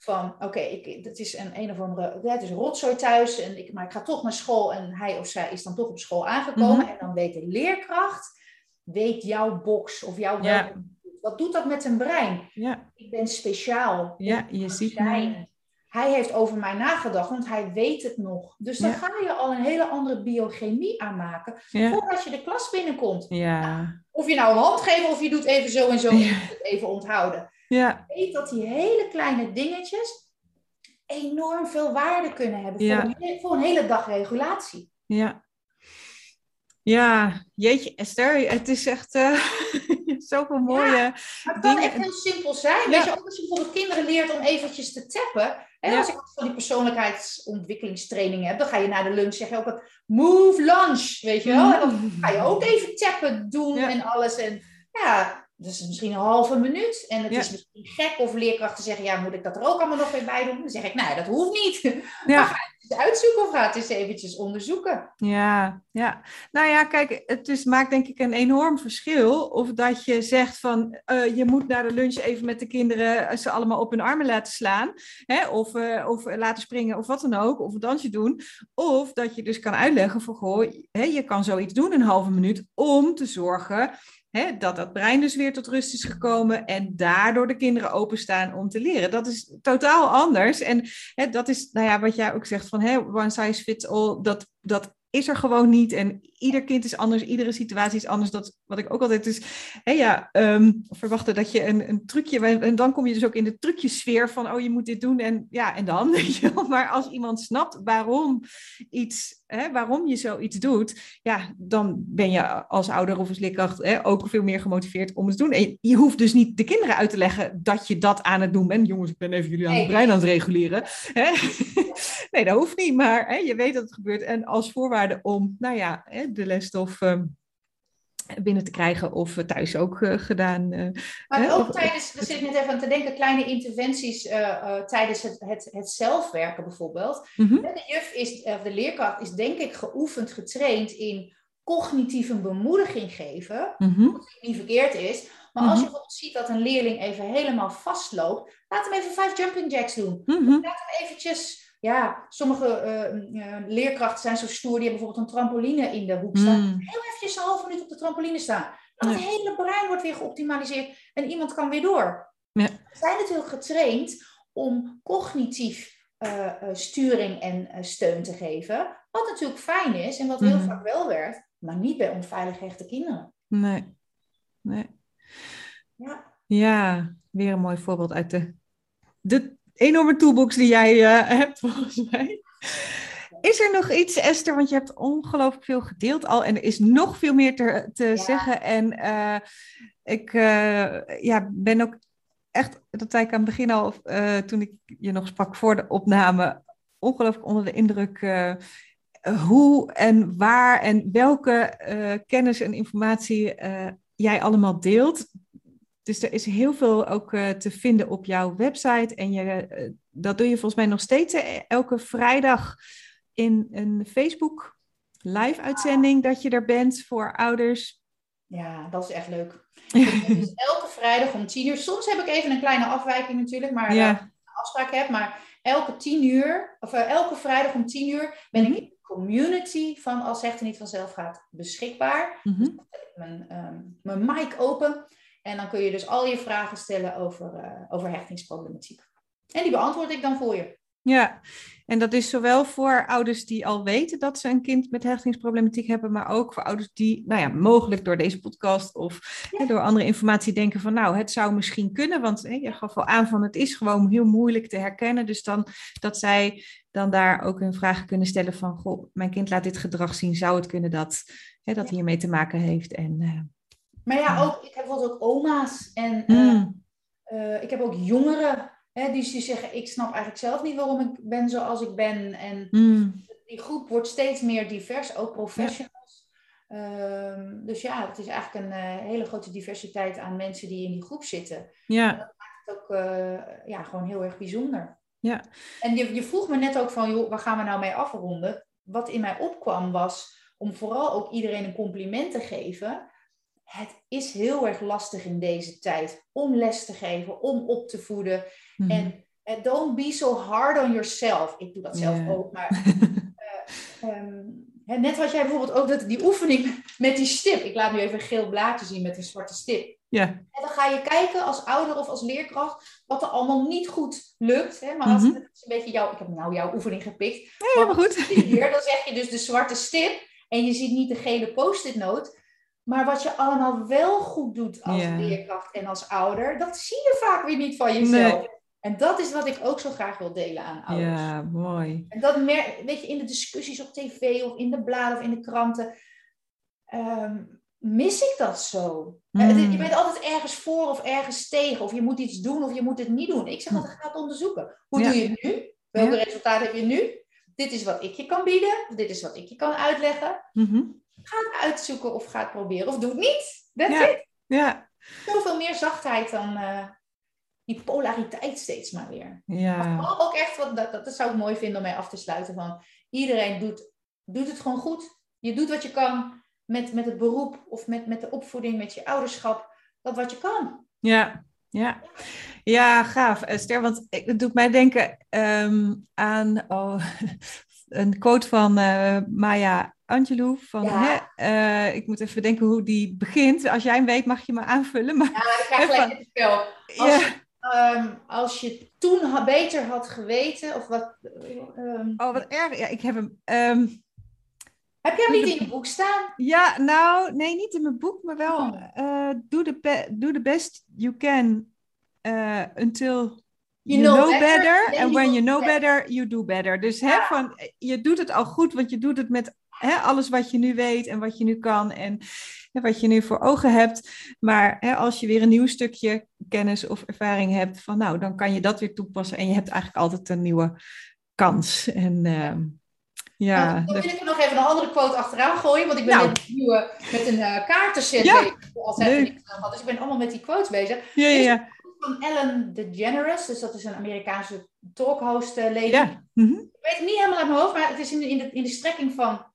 Van oké, ik het is een een of andere, ja, het is rotzooi thuis, en ik, maar ik ga toch naar school en hij of zij is dan toch op school aangekomen. Mhm. En dan weet de leerkracht, weet jouw box of jouw Ja. welkom. Wat doet dat met een brein? ja, Ik ben speciaal. ja, je ziet me. hij heeft over mij nagedacht, want hij weet het nog. Dus dan ga je al een hele andere biochemie aanmaken voordat je de klas binnenkomt. Ja. Of je nou een hand geeft of je doet even zo en zo het even onthouden. Ja. Weet dat die hele kleine dingetjes enorm veel waarde kunnen hebben voor, een, voor een hele dag regulatie. Ja. Ja, jeetje Esther, het is echt uh, <laughs> zoveel mooie ja, het kan echt heel simpel zijn. Weet je, ook als je bijvoorbeeld kinderen leert om eventjes te tappen. Hè, Als ik van die persoonlijkheidsontwikkelingstraining heb, dan ga je na de lunch zeggen ook het move lunch, weet je wel. En dan ga je ook even tappen doen en alles. En ja, dat is misschien een halve minuut. En het is misschien gek of leerkrachten zeggen, ja, moet ik dat er ook allemaal nog weer bij doen? Dan zeg ik, nee, dat hoeft niet. Ja. Maar uitzoeken of ga het eens eventjes onderzoeken. Ja, ja. Nou ja, kijk, het is, maakt denk ik een enorm verschil of dat je zegt van, uh, je moet naar de lunch even met de kinderen eh, ze allemaal op hun armen laten slaan. Hè, of, uh, of laten springen of wat dan ook, of een dansje doen. Of dat je dus kan uitleggen van, goh, hè, je kan zoiets doen een halve minuut om te zorgen Hè, dat dat brein dus weer tot rust is gekomen en daardoor de kinderen openstaan om te leren. Dat is totaal anders. En dat is, nou ja, wat jij ook zegt van hè, one size fits all, dat, dat is er gewoon niet. En ieder kind is anders, iedere situatie is anders. Dat wat ik ook altijd is, hé ja, um, verwachten dat je een, een trucje, en dan kom je dus ook in de trucjesfeer van, oh je moet dit doen en ja, en dan, <laughs> weet je wel. Maar als iemand snapt waarom iets, hè, waarom je zoiets doet, ja, dan ben je als ouder of als leerkracht hè, ook veel meer gemotiveerd om het te doen. En je hoeft dus niet de kinderen uit te leggen dat je dat aan het doen bent. Jongens, ik ben even jullie aan het brein aan het reguleren. Hè? Nee, dat hoeft niet, maar hè, je weet dat het gebeurt. En als voorwaarde om, nou ja, de lesstof ehm, binnen te krijgen of thuis ook uh, gedaan. Uh, maar hè, ook of, tijdens, daar zit net even aan te denken, kleine interventies uh, tijdens het, het, het zelfwerken bijvoorbeeld. Mm -hmm. De juf is, of de leerkracht is denk ik geoefend, getraind in cognitieve bemoediging geven, mm -hmm. wat niet verkeerd is. Maar als je mhm. bijvoorbeeld ziet dat een leerling even helemaal vastloopt, laat hem even vijf jumping jacks doen. Mm -hmm. Laat hem eventjes ja, sommige uh, leerkrachten zijn zo stoer, die hebben bijvoorbeeld een trampoline in de hoek staan. Mm. Heel eventjes een half minuut op de trampoline staan. Dan het hele brein wordt weer geoptimaliseerd en iemand kan weer door. Ja. We zijn natuurlijk getraind om cognitief uh, sturing en steun te geven. Wat natuurlijk fijn is en wat heel mm. vaak wel werkt, maar niet bij onveilig hechte kinderen. Nee. nee. Ja. ja, weer een mooi voorbeeld uit de, de enorme toolbox die jij uh, <laughs> hebt, volgens mij. Is er nog iets, Esther? Want je hebt ongelooflijk veel gedeeld al en er is nog veel meer te, te zeggen. En uh, ik uh, ja, ben ook echt, dat zei ik aan het begin al, toen ik je nog sprak voor de opname, ongelooflijk onder de indruk hoe en waar en welke kennis en informatie jij allemaal deelt. Dus er is heel veel ook uh, te vinden op jouw website. En je, uh, dat doe je volgens mij nog steeds uh, elke vrijdag in een Facebook live uitzending dat je er bent voor ouders. Ja, dat is echt leuk. <laughs> dus elke vrijdag om tien uur. Soms heb ik even een kleine afwijking natuurlijk, maar ja. een afspraak heb. Maar elke tien uur, of elke vrijdag om tien uur ben ik mhm. in de community van Als Zegt er niet vanzelf gaat beschikbaar. Mm -hmm. dus mijn, um, mijn mic open. En dan kun je dus al je vragen stellen over, uh, over hechtingsproblematiek. En die beantwoord ik dan voor je. Ja, en dat is zowel voor ouders die al weten dat ze een kind met hechtingsproblematiek hebben, maar ook voor ouders die, nou ja, mogelijk door deze podcast of ja. hè, door andere informatie denken van, nou, het zou misschien kunnen, want hè, je gaf al aan van het is gewoon heel moeilijk te herkennen. Dus dan dat zij dan daar ook hun vragen kunnen stellen van, goh, mijn kind laat dit gedrag zien, zou het kunnen dat hè, dat hiermee te maken heeft? En uh, maar ja, ook, ik heb bijvoorbeeld ook oma's en uh, uh, ik heb ook jongeren hè, die, die zeggen, ik snap eigenlijk zelf niet waarom ik ben zoals ik ben. En mm. die groep wordt steeds meer divers, ook professionals. Ja. Um, dus ja, het is eigenlijk een uh, hele grote diversiteit aan mensen die in die groep zitten. Ja. En dat maakt het ook ja, gewoon heel erg bijzonder. Ja. En je, je vroeg me net ook van, joh, waar gaan we nou mee afronden? Wat in mij opkwam was om vooral ook iedereen een compliment te geven het is heel erg lastig in deze tijd om les te geven, om op te voeden. Mhm. En uh, don't be so hard on yourself. Ik doe dat zelf ook, maar <laughs> uh, um, net had jij bijvoorbeeld ook dat, die oefening met die stip. Ik laat nu even een geel blaadje zien met een zwarte stip. Ja. En dan ga je kijken als ouder of als leerkracht wat er allemaal niet goed lukt. Hè? Maar als Mhm. het is een beetje jouw, ik heb nou jouw oefening gepikt. Helemaal goed. Hier, dan zeg je dus de zwarte stip en je ziet niet de gele post-it note. Maar wat je allemaal wel goed doet als leerkracht en als ouder, dat zie je vaak weer niet van jezelf. Nee. En dat is wat ik ook zo graag wil delen aan ouders. Ja, mooi. En dat weet je, in de discussies op tv of in de bladen of in de kranten, ehm, mis ik dat zo. Eh, Mm. Je bent altijd ergens voor of ergens tegen, of je moet iets doen of je moet het niet doen. Ik zeg altijd, ga het onderzoeken. Hoe Ja. doe je het nu? Welke Ja. resultaten heb je nu? Dit is wat ik je kan bieden, of dit is wat ik je kan uitleggen. Mhm. Ga het uitzoeken of ga het proberen, of doe het niet. That's Ja. it. Ja, Zoveel meer zachtheid dan eh, die polariteit steeds maar weer. ja. Maar ook echt, wat, dat, dat zou ik mooi vinden om mee af te sluiten. Van, iedereen doet, doet het gewoon goed. Je doet wat je kan met, met het beroep of met, met de opvoeding, met je ouderschap. Dat wat je kan. Ja, ja. Ja, gaaf, Esther. Want het doet mij denken ehm, aan oh, <laughs> een quote van eh, Maya Angelou. Van, Ja. hè, eh, ik moet even denken hoe die begint. Als jij hem weet, mag je me aanvullen. Maar, Ja, ik Even- gelijk het spel. Als, ja. ehm, als je toen beter had geweten, of wat... ehm, Oh, wat erg. Ja, ik heb hem. ehm, heb je hem niet in je boek staan? ja, nou, nee, niet in mijn boek, maar wel. Oh. eh, do, the be- do the best you can until You you, know know, better, And when you know better. you do better. Dus hè, van, je doet het al goed, want je doet het met hè, alles wat je nu weet en wat je nu kan en hè, wat je nu voor ogen hebt. Maar hè, als je weer een nieuw stukje kennis of ervaring hebt, van nou, dan kan je dat weer toepassen en je hebt eigenlijk altijd een nieuwe kans. En ehm, ja, Nou, dan wil ik er nog even een andere quote achteraan gooien, want ik ben Nou. met, een nieuwe, met een eh, kaartenset Ja. bezig. Had. Dus ik ben allemaal met die quotes bezig. ja, ja, ja. Van Ellen DeGeneres, dus dat is een Amerikaanse talkhost eh, lady. ja. Mhm. Ik weet het niet helemaal uit mijn hoofd, maar het is in de, in de, in de strekking van,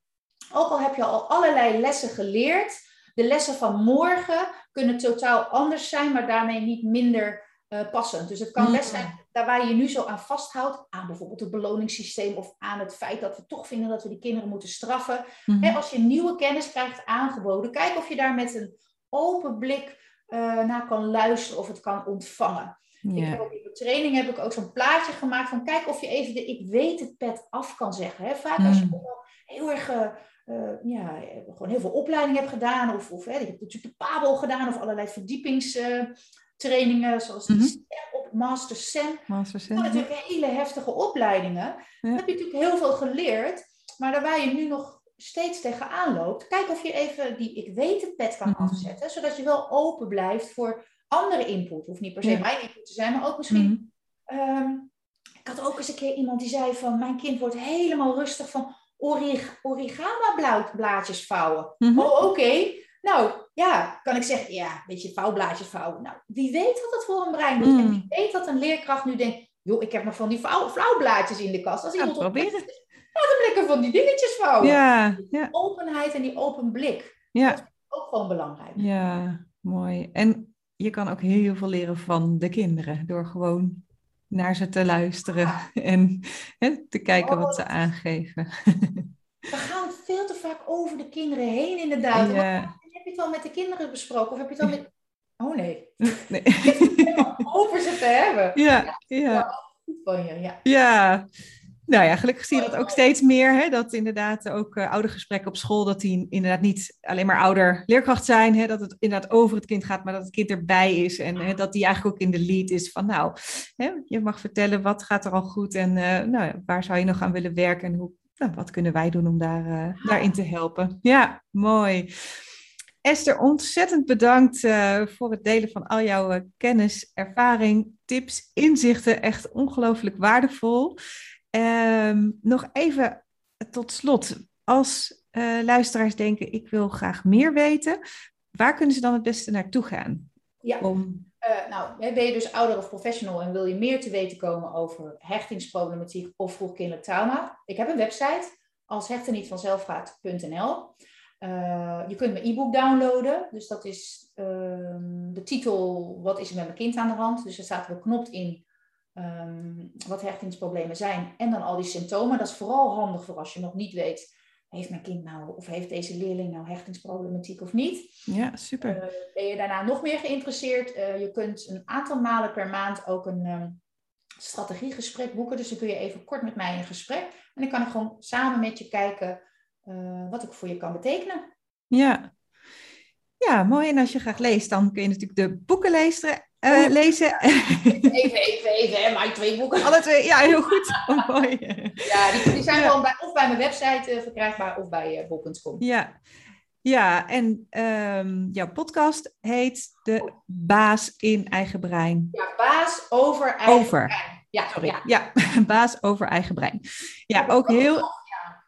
ook al heb je al allerlei lessen geleerd, de lessen van morgen kunnen totaal anders zijn, maar daarmee niet minder eh, passend. Dus het kan Mm. best zijn, daar waar je je nu zo aan vasthoudt, aan bijvoorbeeld het beloningssysteem of aan het feit dat we toch vinden dat we die kinderen moeten straffen. Hè, als je nieuwe kennis krijgt aangeboden, kijk of je daar met een open blik eh, naar kan luisteren of het kan ontvangen. Ik Ja. heb ook in de training heb ik ook zo'n plaatje gemaakt van kijk of je even de ik weet het pet af kan zeggen. Hè? Vaak als je Mm. wel heel erg eh, eh, ja, gewoon heel veel opleiding hebt gedaan, of, of hè, je hebt natuurlijk de Pabel gedaan, of allerlei verdiepingstrainingen, zoals die Mhm. Op Master SEM. Master Sen. zijn natuurlijk hele heftige opleidingen. Ja. Heb je natuurlijk heel veel geleerd, maar daar waar je nu nog steeds tegenaan loopt, kijk of je even die ik weet het pet kan Mhm. afzetten, zodat je wel open blijft voor andere input. Hoeft niet per se Ja. mijn input te zijn, maar ook misschien Mhm. Ehm, ik had ook eens een keer iemand die zei van mijn kind wordt helemaal rustig van orig origama blaadjes vouwen. Mhm. Oh, oké. Nou, ja, kan ik zeggen, ja, een beetje vouwblaadjes vouwen. Nou, wie weet wat dat voor een brein doet. En Mm. wie weet dat een leerkracht nu denkt, joh, ik heb nog van die vouw, vouwblaadjes in de kast. Als Ja, iemand op proberen. laat hem lekker van die dingetjes vouwen. Ja, ja, Openheid en die open blik, ja. ook gewoon belangrijk. Ja, mooi. En je kan ook heel veel leren van de kinderen door gewoon naar ze te luisteren <laughs> en te kijken wat ze aangeven. We gaan veel te vaak over de kinderen heen inderdaad. Ja, Heb je het al met de kinderen besproken? Of heb je het al met... <laughs> Oh nee. <laughs> nee. Over ze te hebben. ja, ja, Goed van je, ja. ja. Nou ja, gelukkig zie je dat ook steeds meer. Hè? Dat inderdaad ook uh, oudergesprekken op school, dat die inderdaad niet alleen maar ouder-leerkracht zijn. Hè? Dat het inderdaad over het kind gaat, maar dat het kind erbij is. En hè, dat die eigenlijk ook in de lead is van nou, hè, je mag vertellen wat gaat er al goed en uh, nou, waar zou je nog aan willen werken en hoe, nou, wat kunnen wij doen om daar, uh, daarin te helpen. Ja, mooi. Esther, ontzettend bedankt uh, voor het delen van al jouw uh, kennis, ervaring, tips, inzichten. Echt ongelooflijk waardevol. Um, nog even tot slot, als uh, luisteraars denken, ik wil graag meer weten, waar kunnen ze dan het beste naartoe gaan? Ja. Om... Uh, nou, ben je dus ouder of professional en wil je meer te weten komen over hechtingsproblematiek of vroegkindelijk trauma? Ik heb een website als hechten niet. Uh, je kunt mijn e-book downloaden. Dus dat is uh, de titel Wat is er met mijn kind aan de hand? Dus er staat beknopt in um, wat hechtingsproblemen zijn. En dan al die symptomen. Dat is vooral handig voor als je nog niet weet heeft mijn kind nou, of heeft deze leerling nou hechtingsproblematiek of niet? Ja, super. Uh, ben je daarna nog meer geïnteresseerd? Uh, je kunt een aantal malen per maand ook een um, strategiegesprek boeken. Dus dan kun je even kort met mij in gesprek. En dan kan ik gewoon samen met je kijken uh, wat ik voor je kan betekenen. Ja. Ja, mooi. En als je graag leest, dan kun je natuurlijk de boeken lezen. Uh, lezen. Even, <laughs> even, even, hè, maar twee boeken. Alle twee, ja, heel goed. Oh, mooi. Ja, die, die zijn ja. gewoon bij, of bij mijn website uh, verkrijgbaar of bij uh, bol.com. Ja. ja, en um, jouw podcast heet De Baas in Eigen Brein. Ja, Baas over Eigen over. Brein. Ja, Sorry. ja. ja, <laughs> Baas over Eigen Brein. Ja, ook heel...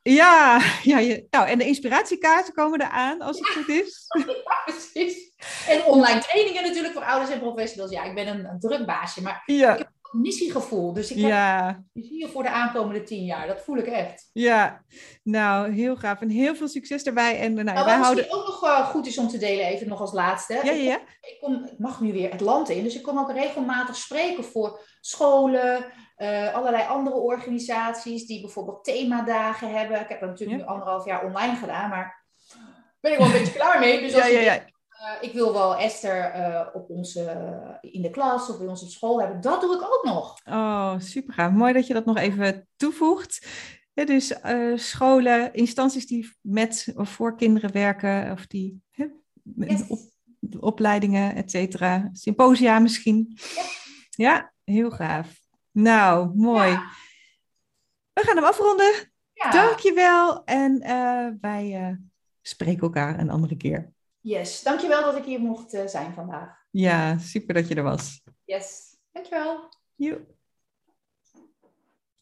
Ja, ja je, nou, en de inspiratiekaarten komen eraan, als het goed is. <laughs> Ja, precies. En online trainingen natuurlijk voor ouders en professionals. Ja, ik ben een, een druk baasje, maar ja. ik heb een missiegevoel. Dus ik heb ja. visie voor de aankomende tien jaar. Dat voel ik echt. Ja, nou, heel gaaf. En heel veel succes erbij. En nou, nou, wij wat houden... ook nog uh, goed is om te delen, even nog als laatste. Ja, ja. Ik, kom, ik mag nu weer het land in, dus ik kom ook regelmatig spreken voor scholen, uh, allerlei andere organisaties die bijvoorbeeld themadagen hebben. Ik heb dat natuurlijk Ja. nu anderhalf jaar online gedaan, maar ben ik wel een beetje klaar mee. Dus <laughs> als Ja, ja, denkt, uh, ik wil wel Esther uh, op onze, in de klas of bij ons op school hebben, dat doe ik ook nog. Oh, super gaaf. Mooi dat je dat nog even toevoegt. Ja, dus scholen, instanties die met of voor kinderen werken, of die hè, Yes. op, opleidingen, et cetera. Symposia misschien. Ja. Ja, heel gaaf. Nou, mooi. Ja. We gaan hem afronden. Ja. Dankjewel. En uh, wij uh, spreken elkaar een andere keer. Yes, dankjewel dat ik hier mocht uh, zijn vandaag. Ja, super dat je er was. Yes, dankjewel. Joep.